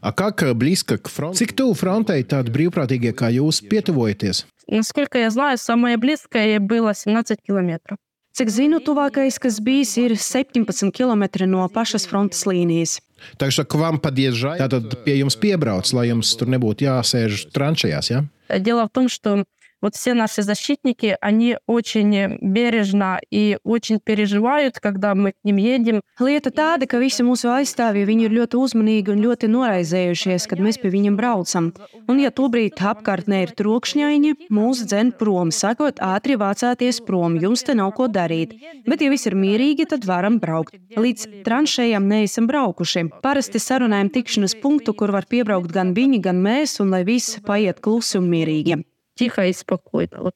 A как э, близко к фронту? Cik tuvu frontei tādi brīvprātīgie kā jūs pietuvojaties? Насколько я знаю, самое близкое было 17 километров. Cik zinu, tuvākais, kas bijis, ir 17 km no pašas frontes līnijas. Так что к вам подъезжает, tātad pie jums piebrauc, lai jums tur nebūtu jāsēž tranšajās, ja? Дело в том, что вот все наши защитники, они очень бережно и очень переживают, когда мы к ним едем. Lieta tāda, ka visi mūsu aizstāvji viņi ir ļoti uzmanīgi un ļoti noraizējušies, kad mēs pie viņiem braucam. Un, ja tobrīd apkārtnē ir trokšņaini, mūs dzen prom, sakot, ātri vācāties prom, jums te nav ko darīt. Bet, ja viss ir mierīgi, tad varam braukt. Līdz tranšējām neesam braukuši. Parasti sarunājam tikšanas punktu, kur var piebraukt gan viņi, gan mēs, un lai viss paiet klusi un mierīgi. Тихо и спокойно. Вот.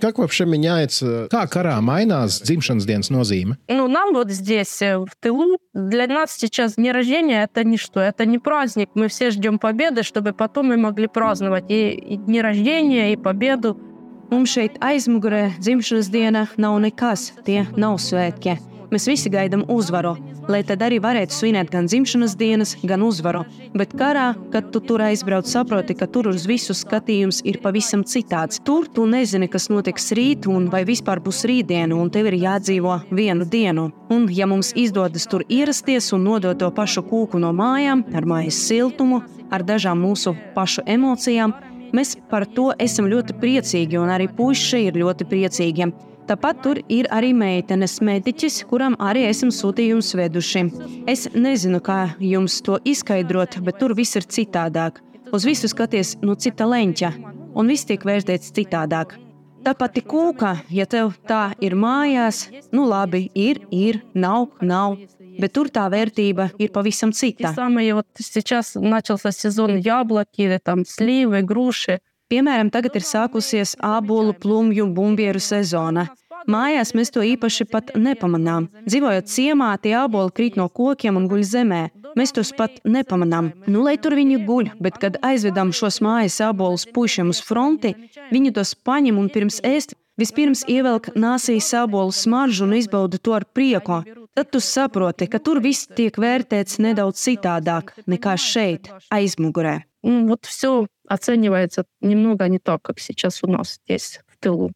Как вообще меняется, kā karā mainās dzimšanas dienas nozīme? Ну, нам вот здесь, э, в тылу, для нас сейчас дни рождения это ничто, это не праздник. Мы все ждем победы, чтобы потом мы могли праздновать и, и дни рождения, и победу. Mums šeit aizmugurē dzimšanas diena nav nekas, tie nav svētki. Mēs visi gaidām uzvaru, lai tad arī varētu svinēt gan dzimšanas dienas, gan uzvaru. Bet karā, kad tu tur aizbrauc, saproti, ka tur uz visu skatījums ir pavisam citāds. Tur tu nezini, kas notiks rīt, un vai vispār būs rītdiena, un tev ir jādzīvo vienu dienu. Un, ja mums izdodas tur ierasties un nodot to pašu kūku no mājām, ar mājas siltumu, ar dažām mūsu pašu emocijām, mēs par to esam ļoti priecīgi, un arī puiši ir ļoti priecīgi. Tāpat tur ir arī meitenes mediķis, kuram arī esam sūtījumus veduši. Es nezinu, kā jums to izskaidrot, bet tur viss ir citādāk. Uz visu skaties no cita leņķa, un viss tiek vērtēts citādāk. Tā pati kūka, ja tev tā ir mājās, nu labi, ir, ir, nav, nav, bet tur tā vērtība ir pavisam Те cita. самые вот сейчас начался сезон яблоки, там сливы, груши. Piemēram, tagad ir sākusies ābolu, plumju, bumbieru sezona. Mājās mēs to īpaši pat nepamanām. Dzīvojot ciemā, tie āboli krīt no kokiem un guļ zemē. Mēs tos pat nepamanām. Nu, lai tur viņi guļ, bet kad aizvedam šos mājas ābolus puišiem uz fronti, viņi tos paņem un pirms ēst. Vispirms ievelk nāsī sābolu smaržu un izbauda to ar prieku tad tu saproti, ka tur viss tiek vērtēts nedaudz citādāk nekā šeit, aizmugurē. Вот все оценивается немного не так, как сейчас у нас здесь, в тылу.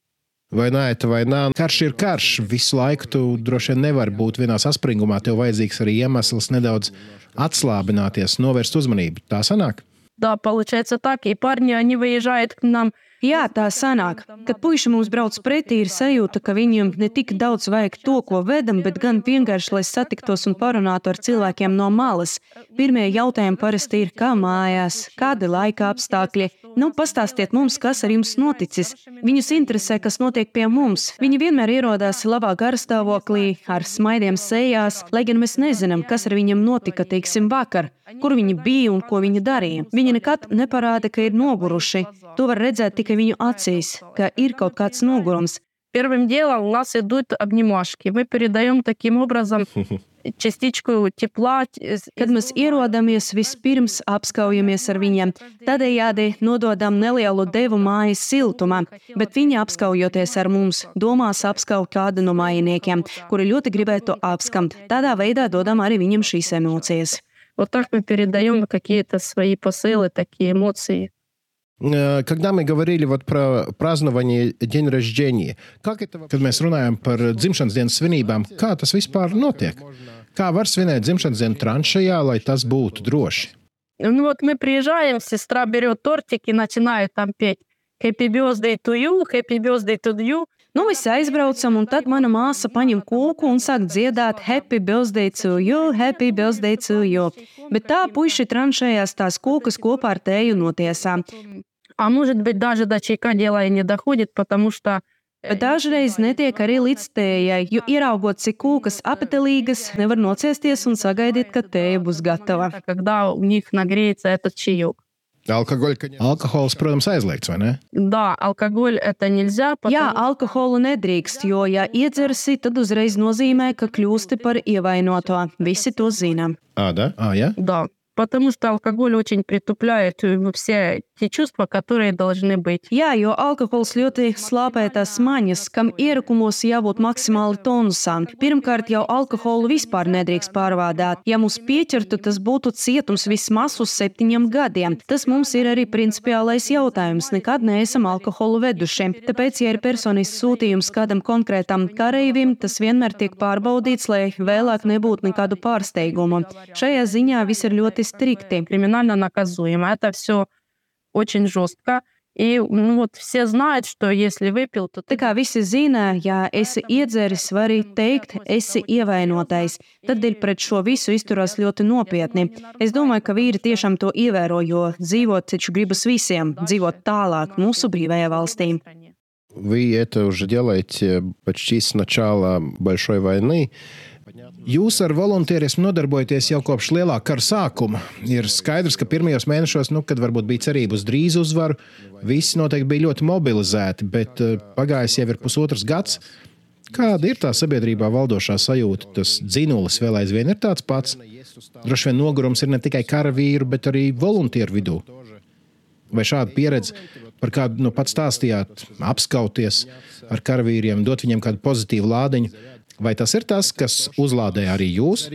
Vai nē, tā vai nē, karš ir karš. Visu laiku tu droši vien nevari būt vienā saspringumā. Tev vajadzīgs arī iemesls nedaudz atslābināties, novērst uzmanību. Tā sanāk? Да, получается так. И парни, они выезжают к нам Jā, tā sanāk. Kad puiši mums brauc pretī, ir sajūta, ka viņiem ne tik daudz vajag to, ko vedam, bet gan vienkārši, lai satiktos un parunātu ar cilvēkiem no malas. Pirmie jautājumi parasti ir, kā mājās, kādi laika apstākļi. Nu, pastāstiet mums, kas ar jums noticis. Viņus interesē, kas notiek pie mums. Viņi vienmēr ierodās labā garstāvoklī, ar smaidiem sejās, lai gan mēs nezinām, kas ar viņiem notika, teiksim, vakar, kur viņi bija un ko viņi darīja. Viņi nekad neparāda, ka ir noguruši. To var redzēt tikai viņu acīs, ka ir kaut kāds nogurums. Первым делом у нас идут обнимашки. Мы передаем таким образом частичку tepla. Kad mēs ierodamies, vispirms apskaujamies ar viņiem. Tādējādi nododam nelielu devu mājas siltumam, bet viņi apskaujoties ar mums, domās apskaut kādu no mājiniekiem, kuri ļoti gribētu apskamt. Tādā veidā dodam arī viņam šīs emocijas. Вот так мы передаем какие-то свои посылы, такие эмоции. Когда мы говорили вот про празднование день рождения, как это... Kad mēs runājam par dzimšanas dienas svinībām, kā tas vispār notiek? Kā var svinēt dzimšanas dienu tranšajā, lai tas būtu droši? Ну вот мы приезжаем, сестра берет тортик и начинает там петь Happy birthday to you, happy birthday to you. Nu, visi aizbraucam, un tad mana māsa paņem kūku un sāk dziedāt Happy birthday to you, happy birthday to you. Bet tā puiši tranšējās tās kūkas kopā ar tēju notiesā. А может быть, даже до чайка дело и не доходит, потому что Bet dažreiz netiek arī līdz tējai, jo ieraugot, cik kūkas apetēlīgas, nevar nociesties un sagaidīt, ka tēja būs gatava. когда у них нагреется этот чаек. Alkohoļ, Alkohols, protams, aizliegts, vai ne? Да, алкоголь это нельзя, потому Jā, alkoholu nedrīkst, jo, ja iedzersi, tad uzreiz nozīmē, ka kļūsti par ievainoto. Visi to zina. Ā, da? Ā, ja? Да, потому что алкоголь очень притупляет э, все те чувства, которые должны быть. Jā, jo alkohols ļoti slāpē tās maņas, kam ierakumos jābūt maksimāli tonusām. Pirmkārt, jau alkoholu vispār nedrīkst pārvādāt. Ja mums pieķertu, tas būtu cietums vismaz uz septiņiem gadiem. Tas mums ir arī principiālais jautājums. Nekad neesam alkoholu veduši. Tāpēc, ja ir personisks sūtījums kādam konkrētam kareivim, tas vienmēr tiek pārbaudīts, lai vēlāk nebūtu nekādu pārsteigumu. Šajā ziņā viss ir ļoti strikti. Криминально наказуемо. Это все очень жестко. И ну, вот все знают, что если выпил, то Tā kā visi zina, ja esi iedzeris, var arī teikt, esi ievainotais. Tad dēļ pret šo visu izturās ļoti nopietni. Es domāju, ka vīri tiešām to ievēro, jo dzīvot taču gribas visiem, dzīvot tālāk mūsu brīvajā valstī. Вы это уже делаете почти с начала большой войны. Jūs ar volunteerismu nodarbojaties jau kopš lielā kara sākuma. Ir skaidrs, ka pirmajos mēnešos, nu, kad varbūt bija cerība uz drīzu uzvaru, visi noteikti bija ļoti mobilizēti, bet eh, pagājis jau ir pusotrs gads. Kāda ir tā sabiedrībā valdošā sajūta? Tas dzinulis vēl aizvien ir tāds pats. Droši vien nogurums ir ne tikai karavīru, bet arī volunteeru vidū. Vai šāda pieredze, par kādu nu, pats stāstījāt, apskauties ar karavīriem, dot viņiem kādu pozitīvu lādiņu, vai tas ir tas, kas uzlādē arī jūs?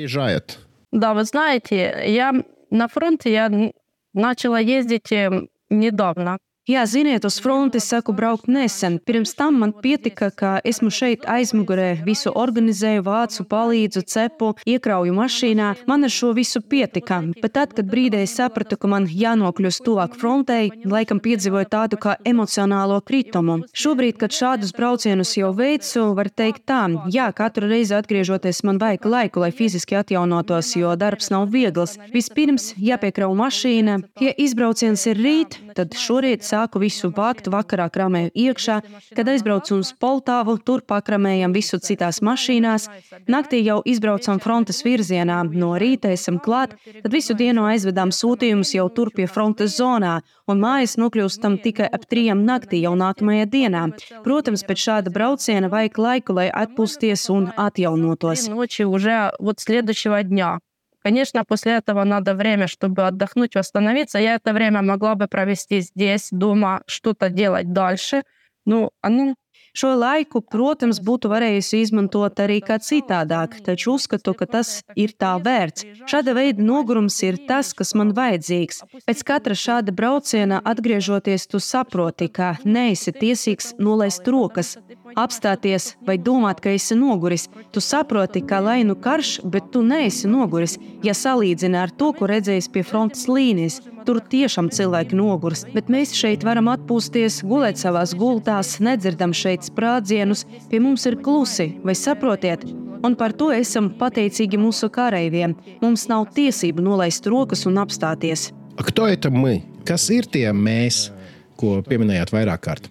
Да, вы знаете, я на фронте я начала ездить э, недавно. Jā, ziniet, uz fronti saku braukt nesen. Pirms tam man pietika, ka esmu šeit aizmugurē, visu organizēju, vācu, palīdzu, cepu, iekrauju mašīnā. Man ar šo visu pietika. Bet tad, kad brīdī sapratu, ka man jānokļūst tuvāk frontei, laikam piedzīvoju tādu kā emocionālo kritumu. Šobrīd, kad šādus braucienus jau veicu, var teikt tā, jā, katru reizi atgriežoties man vajag laiku, lai fiziski atjaunotos, jo darbs nav viegls. Vispirms jāpiekrauj mašīna. Ja izbrauciens ir rīt, tad šorīt sāku visu vākt, vakarā kramēju iekšā, kad aizbraucu uz Poltāvu, tur pakramējam visu citās mašīnās. Naktī jau izbraucam frontes virzienā, no rīta esam klāt, tad visu dienu aizvedām sūtījumus jau tur pie frontes zonā, un mājas nokļūstam tikai ap trijām naktī jau nākamajā dienā. Protams, pēc šāda brauciena vajag laiku, lai atpūsties un atjaunotos. Три ночи уже вот следующего дня. Конечно, после этого надо время, чтобы отдохнуть, восстановиться. Я это время могла бы провести здесь, дома, что-то делать дальше. Ну, оно Šo laiku, protams, būtu varējusi izmantot arī kā citādāk, taču uzskatu, ka tas ir tā vērts. Šāda veida nogurums ir tas, kas man vajadzīgs. Pēc katra šāda brauciena atgriežoties, tu saproti, ka neesi tiesīgs nolaist rokas, apstāties vai domāt, ka esi noguris. Tu saproti, ka lai nu karš, bet tu neesi noguris, ja salīdzini ar to, ko redzējis pie frontes līnijas. Tur tiešām cilvēki noguris, bet mēs šeit varam atpūsties, gulēt savās gultās, nedzirdam šeit sprādzienus, pie mums ir klusi, vai saprotiet? Un par to esam pateicīgi mūsu kareiviem. Mums nav tiesību nolaist rokas un apstāties. Кто это мы? Kas ir tie mēs, ko pieminējāt vairāk kārt?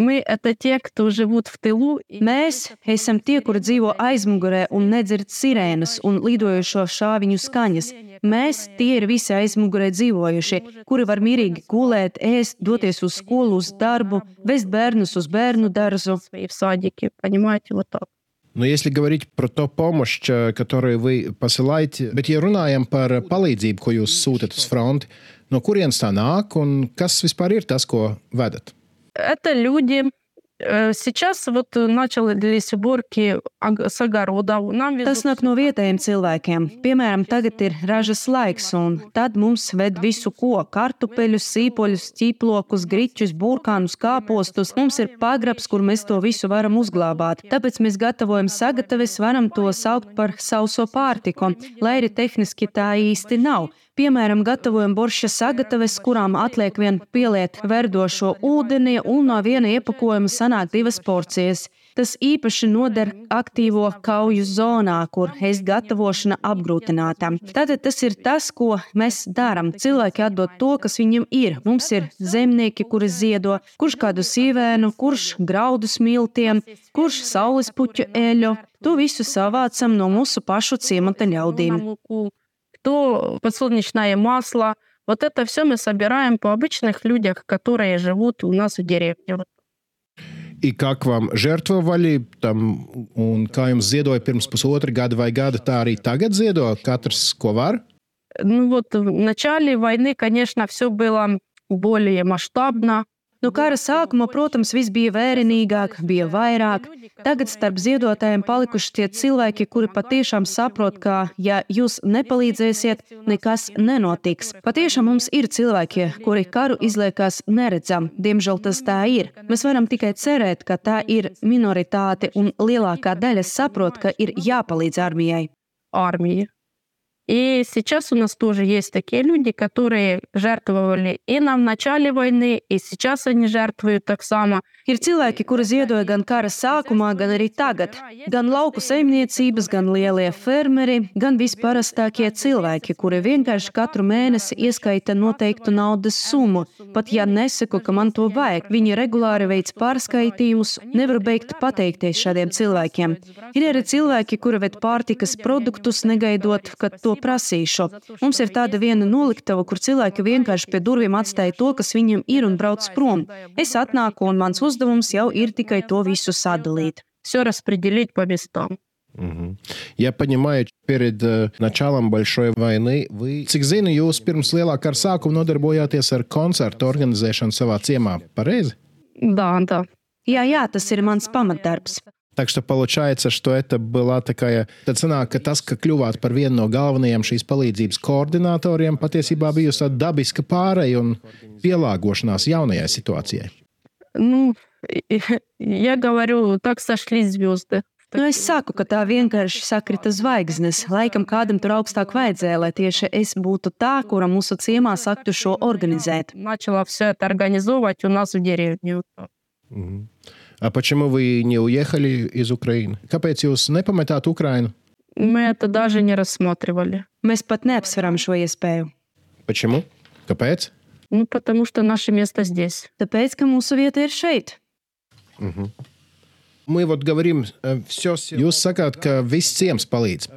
Мы — это те, кто живут в тылу. Mēs esam tie, kuri dzīvo aizmugurē un nedzird sirēnas un lidojošo šāviņu skaņas. Mēs tie ir visi aizmugurē dzīvojušie, kuri var mierīgi gulēt, ēst, doties uz skolu, uz darbu, vest bērnus uz bērnu dārzu. И в садике, понимаете, вот так. Nu, если говорить про то помощь, э, которую вы посылаете, bet ja runājam par palīdzību, ko jūs sūtat uz fronti, no kurienes tā nāk un kas vispār ir tas, ko vedat? Это люди. э, Сейчас вот начались уборки ог- с огородов. Нам Tas везут nāk no vietējiem cilvēkiem. Piemēram, tagad ir ražas laiks, un tad mums ved visu ko - kartupeļus, sīpoļus, ķīplokus, griķus, burkānus, kāpostus. Mums ir pagrabs, kur mēs to visu varam uzglabāt. Tāpēc mēs gatavojam sagatavis, varam to saukt par sauso pārtiku, lai arī tehniski tā īsti nav. Piemēram, gatavojam borša sagataves, kurām atliek vien pieliet verdošo ūdeni, un no viena iepakojuma sanāk divas porcijas. Tas īpaši noder aktīvo kauju zonā, kur ēst gatavošana apgrūtināta. Tātad tas ir tas, ko mēs darām. Cilvēki atdod to, kas viņiem ir. Mums ir zemnieki, kuri ziedo, kurš kādu sīvēnu, kurš graudu smiltiem, kurš saules puķu eļu. To visu savācam no mūsu pašu ciemata ļaudīm. Кто подсолнечное масло. Вот это все мы собираем по обычных людях, которые живут у нас в деревне. I kā вам žертвовали tam, un kā jums ziedoja pirms pusotra gada vai gada, tā arī tagad ziedo katrs, ko var? Ну вот в начале войны, конечно, все было более масштабно. Nu, kara sākuma, protams, viss bija vērienīgāk, bija vairāk. Tagad starp ziedotājiem palikuši tie cilvēki, kuri patiešām saprot, ka, ja jūs nepalīdzēsiet, nekas nenotiks. Patiešām mums ir cilvēki, kuri karu izliekās neredzam. Diemžēl tas tā ir. Mēs varam tikai cerēt, ka tā ir minoritāte un lielākā daļa saprot, ka ir jāpalīdz armijai. Armija. И сейчас у нас тоже есть такие люди, которые жертвовали и нам в начале войны, и сейчас они жертвуют так само. Ir cilvēki, kuri ziedoja gan kara sākumā, gan arī tagad. Gan lauku saimniecības, gan lielie fermeri, gan visparastākie cilvēki, kuri vienkārši katru mēnesi ieskaita noteiktu naudas summu. Pat ja nesaku, ka man to vajag, viņi regulāri veic pārskaitījumus, nevaru beigt pateikties šādiem cilvēkiem. Ir arī cilvēki, kuri ved pārtikas produktus, negaidot, kad to prasīšu. Mums ir tāda viena noliktava, kur cilvēki vienkārši pie durvīm atstāja to, kas viņiem ir un brauc prom. Es atnāku un mans uzdevums jau ir tikai to visu sadalīt. Все распределить по местам. Мгм. Я понимаю, перед э, началом большой войны вы, cik zinu, jūs pirms lielā kara sākuma nodarbojāties ar koncertu organizēšanu savā ciemā. Pareizi? Да, да. Jā, jā, tas ir mans pamatdarbs. Так что получается, что это была такая... Tad sanāk, ka tas, ka kļuvāt par vienu no galvenajiem šīs palīdzības koordinatoriem, patiesībā bijusi tāda dabiska pāreja un pielāgošanās jaunajai situācijai. Ну, я говорю, так сошлись звезды. Nu, es saku, ka tā vienkārši sakrita zvaigznes. Laikam kādam tur augstāk vajadzēja, lai tieši es būtu tā, kura mūsu ciemā saktu šo organizēt. Начала все это организовывать у нас в деревне. Мгм. А почему вы не уехали из Украины? Kāpēc jūs nepametāt Ukrainu? Мы это даже не рассматривали. Mēs pat neapsveram šo iespēju. Почему? Kāpēc? Ну, потому что наше место здесь. Tāpēc, ka mūsu vieta ir šeit. Мы вот говорим, э, все... Jūs sakāt, ka viss ciems palīdz.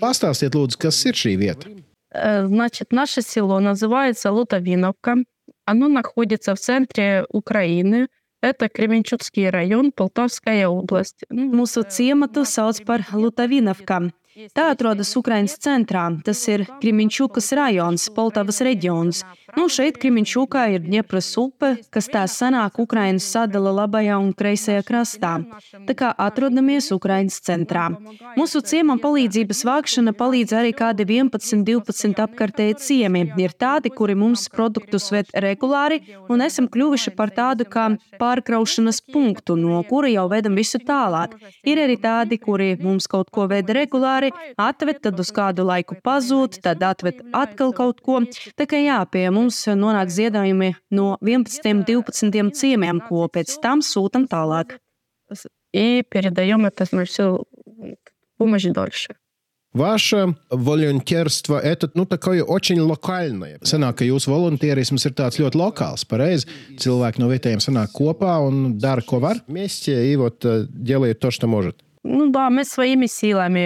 Pastāstiet, lūdzu, kas ir šī vieta? Э, Значит, наше село называется Лутовиновка. Оно находится в центре Украины. Это Кременчугский район, Полтавская область. Ну, Mūsu ciematu sauc par Lutavinovkam. Tā atrodas Ukrainas centrā. Tas ir Kriminčukas rajons, Poltavas reģions. Nu, šeit Kriminčukā ir Dņepras upe, kas tā sanāk Ukrainas sadala labajā un kreisajā krastā. Tā kā atrodamies Ukrainas centrā. Mūsu ciemam palīdzības vākšana palīdz arī kādi 11, 12 apkārtēji ciemi. Ir tādi, kuri mums produktus ved regulāri un esam kļuvuši par tādu kā pārkraušanas punktu, no kura jau vedam visu tālāk. Ir arī tādi, kuri mums kaut ko veda regulāri, atved, tad uz kādu laiku pazūd, tad atved atkal kaut ko. Tā kā jā, pie mums mums nonāk ziedojumi no 11, 12 ciemiem, ko pēc там сутам tālāk. И передаем это все помощь дальше. Ваше волонтерство это ну, такое очень локальное. Sanāk, ka jūsu volunteerisms ir tāds ļoti lokāls, pareizi. Cilvēki no vietējiem sanāk kopā un dara, ko var. Вместе и вот делает то, что может. Nu, bā, mēs saviem izsīlēm.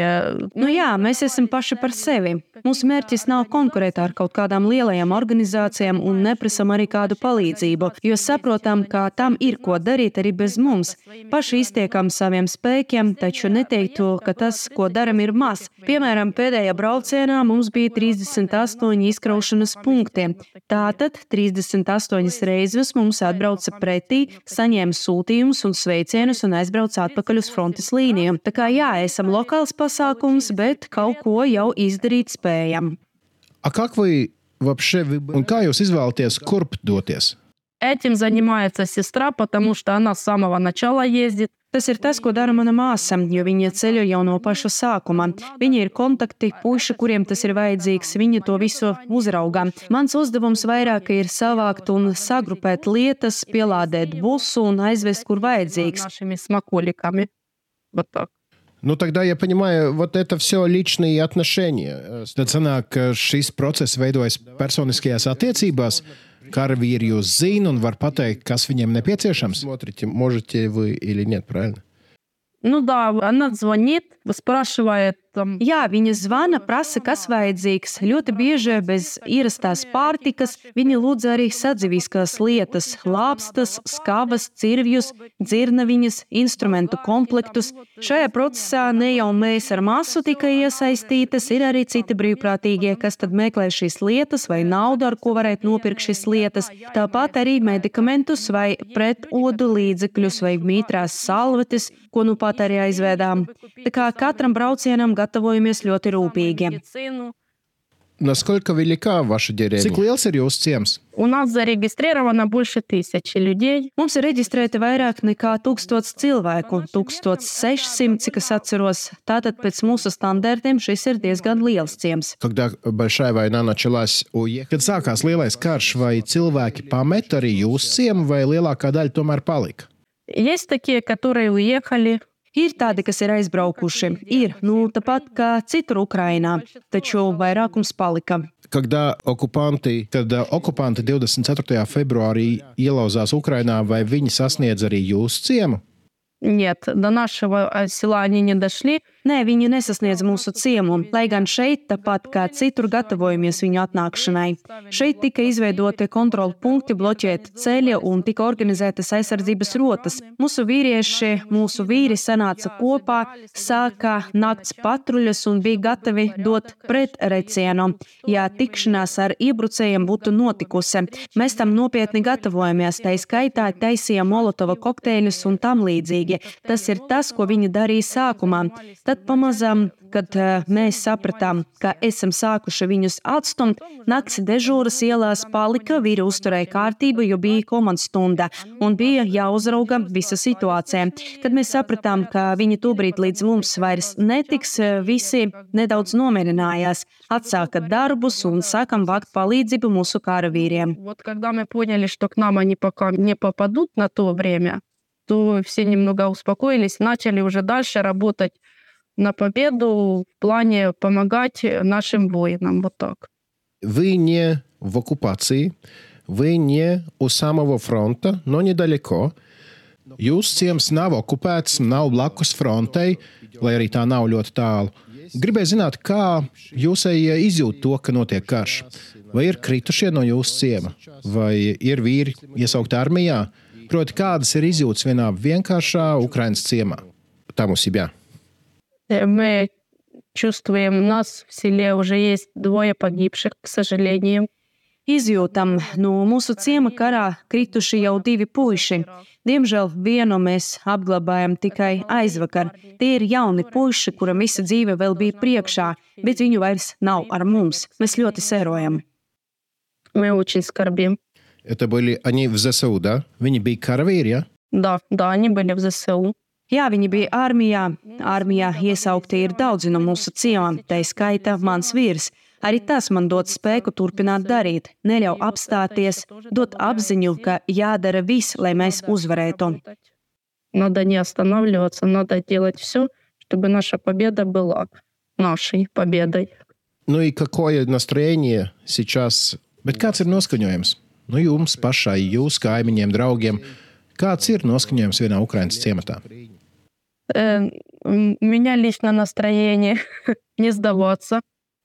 Nu, jā, mēs esam paši par sevi. Mūsu mērķis nav konkurēt ar kaut kādām lielajām organizācijām un neprasam arī kādu palīdzību, jo saprotam, ka tam ir ko darīt arī bez mums. Paši iztiekam saviem spēkiem, taču neteiktu, ka tas, ko daram, ir maz. Piemēram, pēdējā braucienā mums bija 38 izkraušanas punkti. Tātad 38 reizes mums atbrauca pretī, saņēma sūtījumus un sveicienus un aizbrauca atpakaļ uz frontes līniju jauniem. Tā kā jā, esam lokāls pasākums, bet kaut ko jau izdarīt spējam. А как вы вообще, un kā jūs izvēlaties, kurp doties? Этим занимается сестра, потому что она с самого начала ездит. Tas ir tas, ko dara mana māsa, jo viņa ceļo jau no paša sākuma. Viņa ir kontakti, puiši, kuriem tas ir vajadzīgs, viņa to visu uzrauga. Mans uzdevums vairāk ir savākt un sagrupēt lietas, pielādēt busu un aizvest, kur vajadzīgs. Вот так. Nu, тогда я понимаю, вот это все личные отношения. Tad sanāk, ka šis process veidojas personiskajās attiecībās. Karavīri jūs zina un var pateikt, kas viņiem nepieciešams. Смотрите, можете вы или нет, правильно? Ну да, она звонит, спрашивает Tam... Jā, viņa zvana, prasa, kas vajadzīgs. Ļoti bieži bez ierastās pārtikas viņa lūdz arī sadzīviskās lietas - lāpstas, skavas, cirvjus, dzirnaviņas, instrumentu komplektus. Šajā procesā ne jau mēs ar masu tikai iesaistītas, ir arī citi brīvprātīgie, kas tad meklē šīs lietas vai naudu, ar ko varētu nopirkt šīs lietas. Tāpat arī medikamentus vai pretodu līdzekļus vai mītrās salvetes, ko nu pat arī aizvedām. Tā kā katram braucienam gatavojamies ļoti rūpīgi. Насколько велика ваша деревня? Cik liels ir jūsu ciems? У нас зарегистрировано больше тысячи людей. Mums ir reģistrēti vairāk nekā tūkstots cilvēku, 1600, cik es atceros. Tātad pēc mūsu standartiem šis ir diezgan liels ciems. Когда большая война началась, kad sākās lielais karš, vai cilvēki pamet arī jūsu ciemu, vai lielākā daļa tomēr palika? Есть такие, которые уехали, Ir tādi, kas ir aizbraukuši, ir, nu, tāpat kā citur Ukrainā, taču vairākums palika. Когда оккупанты, kad okupanti 24. februārī ielauzās Ukrainā, vai viņi sasniedz arī jūsu ciemu? Нет, до нашего села они не дошли. Nē, viņi nesasniedz mūsu ciemu, lai gan šeit, tāpat kā citur, gatavojamies viņu atnākšanai. Šeit tika izveidoti kontrolu punkti, bloķēti ceļi un tika organizētas aizsardzības rotas. Mūsu vīrieši, mūsu vīri sanāca kopā, sāka nakts patruļas un bija gatavi dot pretrecienu, ja tikšanās ar iebrucējiem būtu notikusi. Mēs tam nopietni gatavojamies, tā skaitā taisījām molotova kokteļus un tam līdzīgi. Tas ir tas, ko viņi darīja sākumā. Tad Tad pamazām, kad uh, mēs sapratām, ka esam sākuši viņus atstumt, nakts dežūras ielās palika, vīri uzturēja kārtību, jo bija komandas stunda un bija jāuzrauga visa situācija. Kad mēs sapratām, ka viņi tobrīd līdz mums vairs netiks, visi nedaudz nomierinājās, atsāka darbus un sākam vākt palīdzību mūsu karavīriem. Вот когда мы поняли, что к нам они пока не попадут на то время, то все немного успокоились, начали уже дальше работать на победу в плане помогать нашим воинам. Вот так. Вы не в оккупации, вы не у самого фронта, но недалеко. Jūsu ciems nav okupēts, nav blakus frontei, lai arī tā nav ļoti tālu. Gribēju zināt, kā jūsējie izjūt to, ka notiek karš. Vai ir kritušie no jūsu ciema, vai ir vīri iesaukti armijā? Proti, kādas ir izjūtas vienā vienkāršā Ukraiņas ciemā? Tam uz Sibijā. Мы чувствуем, у нас в селе уже есть двое погибших, к сожалению. Izjūtam, no mūsu ciema karā krituši jau divi puiši. Diemžēl vienu mēs apglabājam tikai aizvakar. Tie ir jauni puiši, kuram visa dzīve vēl bija priekšā, bet viņu vairs nav ar mums. Mēs ļoti sērojam. Мы очень скорбим. Это были они в ЗСУ, да? Viņi bija karavīri, ja? Да, да, они были в ЗСУ. Jā, viņi bija armijā. Armijā iesaukti ir daudzi no mūsu ciemām, tā skaita mans vīrs. Arī tas man dod spēku turpināt darīt, neļauj apstāties, dot apziņu, ka jādara viss, lai mēs uzvarētu. Надо не останавливаться, надо делать все, чтобы наша победа была нашей победой. Nu, и какое настроение сейчас? Bet kāds ir noskaņojums? Nu, jums pašai, jūsu kaimiņiem, draugiem. Kāds ir noskaņojums vienā Ukraiņas ciematā? Э, У меня лично настроение не сдаваться.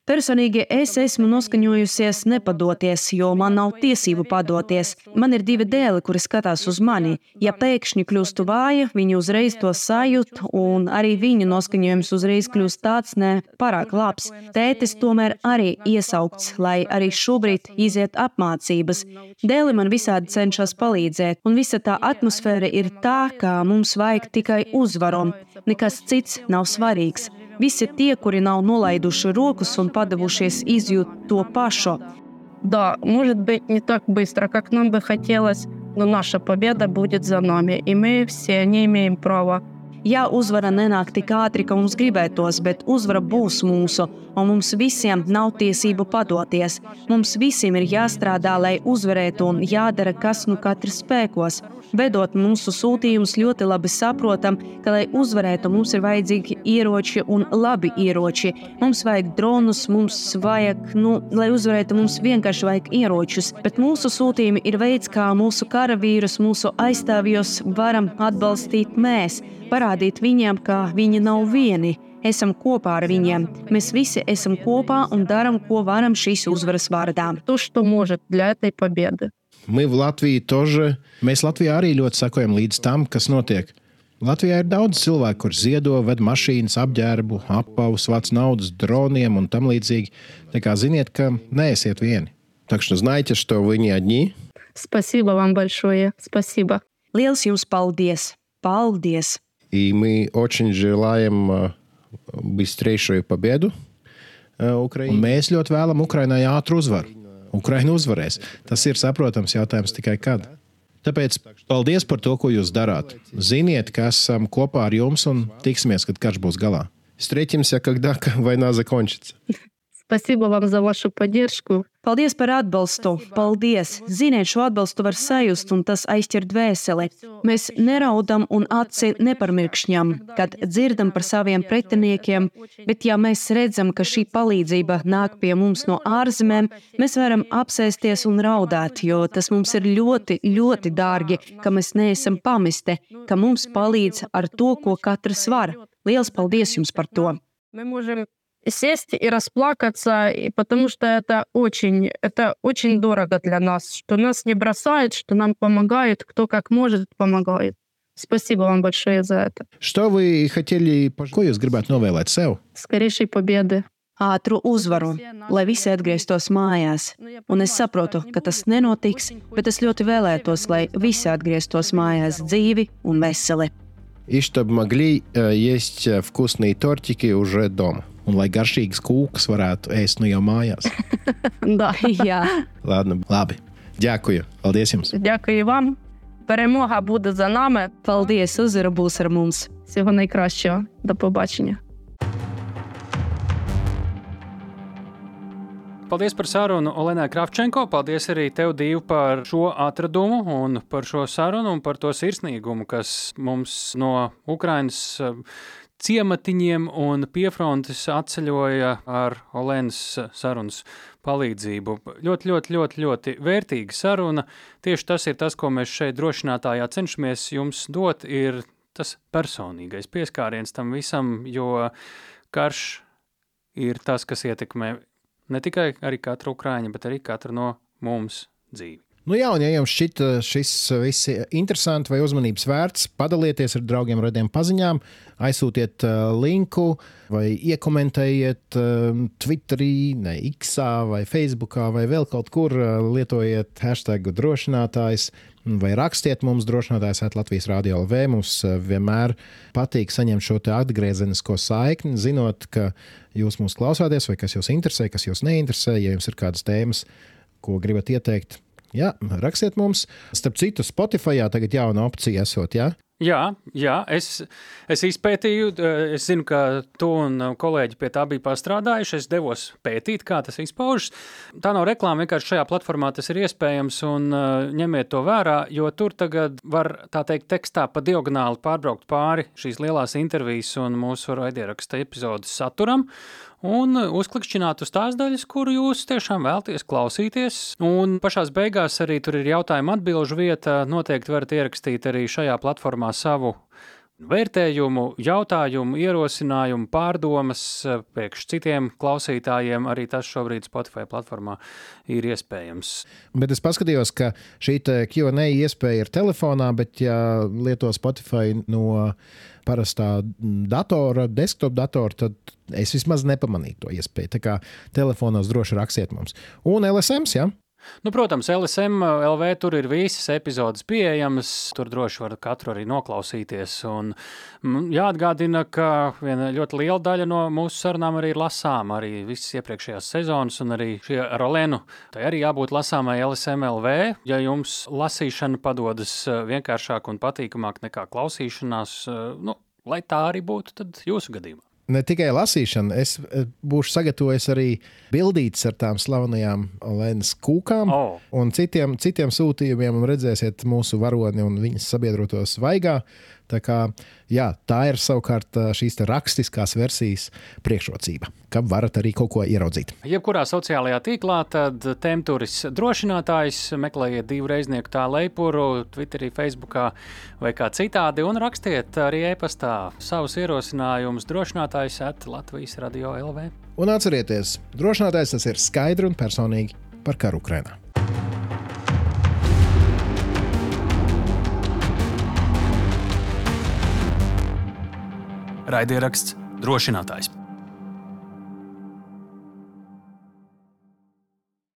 Personīgi es esmu noskaņojusies nepadoties, jo man nav tiesību padoties. Man ir divi dēli, kuri skatās uz mani. Ja pēkšņi kļūstu vāja, viņi uzreiz to sajūt, un arī viņu noskaņojums uzreiz kļūst tāds ne pārāk labs. Tētis tomēr arī iesaukts, lai arī šobrīd iziet apmācības. Dēli man visādi cenšas palīdzēt, un visa tā atmosfēra ir tā, ka mums vajag tikai uzvaru. Nekas cits nav svarīgs. Visi tie, kuri nav nolaiduši rokas un padavušies izjūt to pašu. Да, может быть, не так быстро, как нам бы хотелось, но наша победа будет за нами, и мы все не имеем права Jā, uzvara nenāk tik ātri, kā mums gribētos, bet uzvara būs mūsu, un mums visiem nav tiesību padoties. Mums visiem ir jāstrādā, lai uzvarētu, un jādara, kas nu katrs spēkos. Vedot mūsu sūtījumus, ļoti labi saprotam, ka, lai uzvarētu, mums ir vajadzīgi ieroči un labi ieroči. Mums vajag dronus, mums vajag, nu, lai uzvarētu, mums vienkārši vajag ieročus. Bet mūsu sūtījumi ir veids, kā mūsu karavīrus, mūsu aizstāvjus varam atbalstīt mēs, parādīt viņiem, ka viņi nav vieni. Esam kopā ar viņiem. Mēs visi esam kopā un darām, ko varam šīs uzvaras vārdā. то, что может для этой победы. Мы в Латвии тоже. Mēs Latvijā arī ļoti sekojam līdz tam, kas notiek. Latvijā ir daudz cilvēku, kurš ziedo, ved mašīnas, apģērbu, apavus, vāc naudas, droniem un tam līdzīgi. Tā kā ziniet, ka neesiet vieni. Так что знайте, что вы не одни. Спасибо вам большое. Спасибо. Liels jums paldies! Paldies! И мы очень желаем э, быстрейшую победу э, Украине. Un mēs ļoti vēlam Ukraiņai ātru uzvaru. Ukraiņa uzvarēs. Tas ir saprotams jautājums tikai kad. Tāpēc paldies par to, ko jūs darāt. Ziniet, ka esam kopā ar jums un tiksimies, kad karš būs galā. Встретимся, когда война закончится. Спасибо вам за вашу поддержку. Paldies par atbalstu! Paldies! Ziniet, šo atbalstu var sajust, un tas aizķer dvēseli. Mēs neraudam un aci neparmirkšņam, kad dzirdam par saviem pretiniekiem, bet ja mēs redzam, ka šī palīdzība nāk pie mums no ārzemēm, mēs varam apsēsties un raudāt, jo tas mums ir ļoti, ļoti dārgi, ka mēs neesam pamesti, ka mums palīdz ar to, ko katrs var. Liels paldies jums par to! Сесть и расплакаться, и потому что это очень, это очень дорого для нас, что нас не бросают, что нам помогают, кто как может помогает. Спасибо вам большое за это. Что вы хотели, jūs gribētu novēlēt sev? Скорейшей победы. Ātru uzvaru, lai visi atgrieztos mājās. Un es saprotu, ka tas nenotiks, bet es ļoti vēlētos, lai visi atgrieztos mājās dzīvi un veseli. И чтобы могли э, есть э, вкусные тортики уже дома. Un lai garšīgas kūkas varētu ēst nu jau mājās. Да. Jā, Ладно, labi. Дякую. Paldies jums. Дякую і вам. Перемога буде за нами. paldies! Uzvara būs ar mums! Всього найкращого. До побачення. Paldies par sarunu, Olenai Kravčenko. Paldies arī tev, Dīva, par šo atradumu un par šo sarunu un par to sirsnīgumu, kas mums no Ukrainas eh, ciematiņiem un piefrontes atceļoja ar Olenas sarunas palīdzību. Ļoti, ļoti, ļoti, ļoti vērtīga saruna. Tieši tas ir tas, ko mēs šeit drošinātājā cenšamies jums dot, ir tas personīgais pieskāriens tam visam, jo karš ir tas, kas ietekmē ne tikai arī katru ukrāņu, bet arī katru no mums dzīvi. Nu jā, un ja jums šķita šis viss interesants vai uzmanības vērts, padalieties ar draugiem, radiem paziņām, aizsūtiet uh, linku vai iekomentējiet uh, Twitterī, ne X vai Facebookā vai vēl kaut kur, uh, lietojiet hashtag drošinātājs. Vai rakstiet mums, drošinātājs, Latvijas Rādio LV. Mums vienmēr patīk saņemt šo atgriezenisko saikni, zinot, ka jūs mūs klausāties, vai kas jūs interesē, kas jūs neinteresē. Ja jums ir kādas tēmas, ko gribat ieteikt, Jā, rakstiet mums. Starp citu, Spotify tagad jauna opcija esot. Jā? Jā, jā es, es izpētīju, es zinu, ka tu un kolēģi pie tā bija pastrādājuši. Es devos pētīt, kā tas izpaužas. Tā nav reklāma, vienkārši šajā platformā tas ir iespējams, un uh, ņemiet to vērā, jo tur tagad var, tā teikt, tekstā pa diagonāli pārbraukt pāri šīs lielās intervijas un mūsu raidieraksta epizodes saturam un uzklikšķināt uz tās daļas, kuru jūs tiešām vēlaties klausīties. Un pašā beigās arī tur ir jautājuma atbilžu vieta. Noteikti varat ierakstīt arī šajā platformā savu vērtējumu, jautājumu, ierosinājumu, pārdomas priekš citiem klausītājiem. Arī tas šobrīd Spotify platformā ir iespējams. Bet es paskatījos, ka šī QA iespēja ir telefonā, bet ja lieto Spotify no parastā datora, desktop datora, tad es vismaz nepamanīju to iespēju. Tā kā telefonos droši rakstiet mums. Un LSMs, jā. Ja? Nu, protams, LSM LV tur ir visas epizodes pieejamas. Tur droši var katru arī noklausīties. Un, jāatgādina, ka viena ļoti liela daļa no mūsu sarunām arī ir lasāma. Arī visas iepriekšējās sezonas, un arī šie rolēnu. Tai arī jābūt lasāmai LSM LV. Ja jums lasīšana padodas eh, vienkāršāk un patīkamāk nekā klausīšanās, eh, nu, lai tā arī būtu, tad jūsu gadījumā ne tikai lasīšana, es eh, būšu sagatavojis arī bildītas ar tām slavenajām Lēnas kūkām oh. un citiem, citiem sūtījumiem, un redzēsiet mūsu varoni un viņas sabiedrotos vaigā. Tā, kā, jā, tā ir savukārt šīs rakstiskās versijas priekšrocība, ka varat arī kaut ko ieraudzīt. Jebkurā sociālajā tīklā tad temturis drošinātājs meklējiet divu reiznieku tā leipuru, Twitterī, Facebookā vai kā citādi, un rakstiet arī e-pastā savus ierosinājumus drošinātājs at Latvijas radio LV. Un atcerieties, drošinātājs tas ir skaidri un personīgi par karu Ukrainā. Raidieraksts drošinātājs.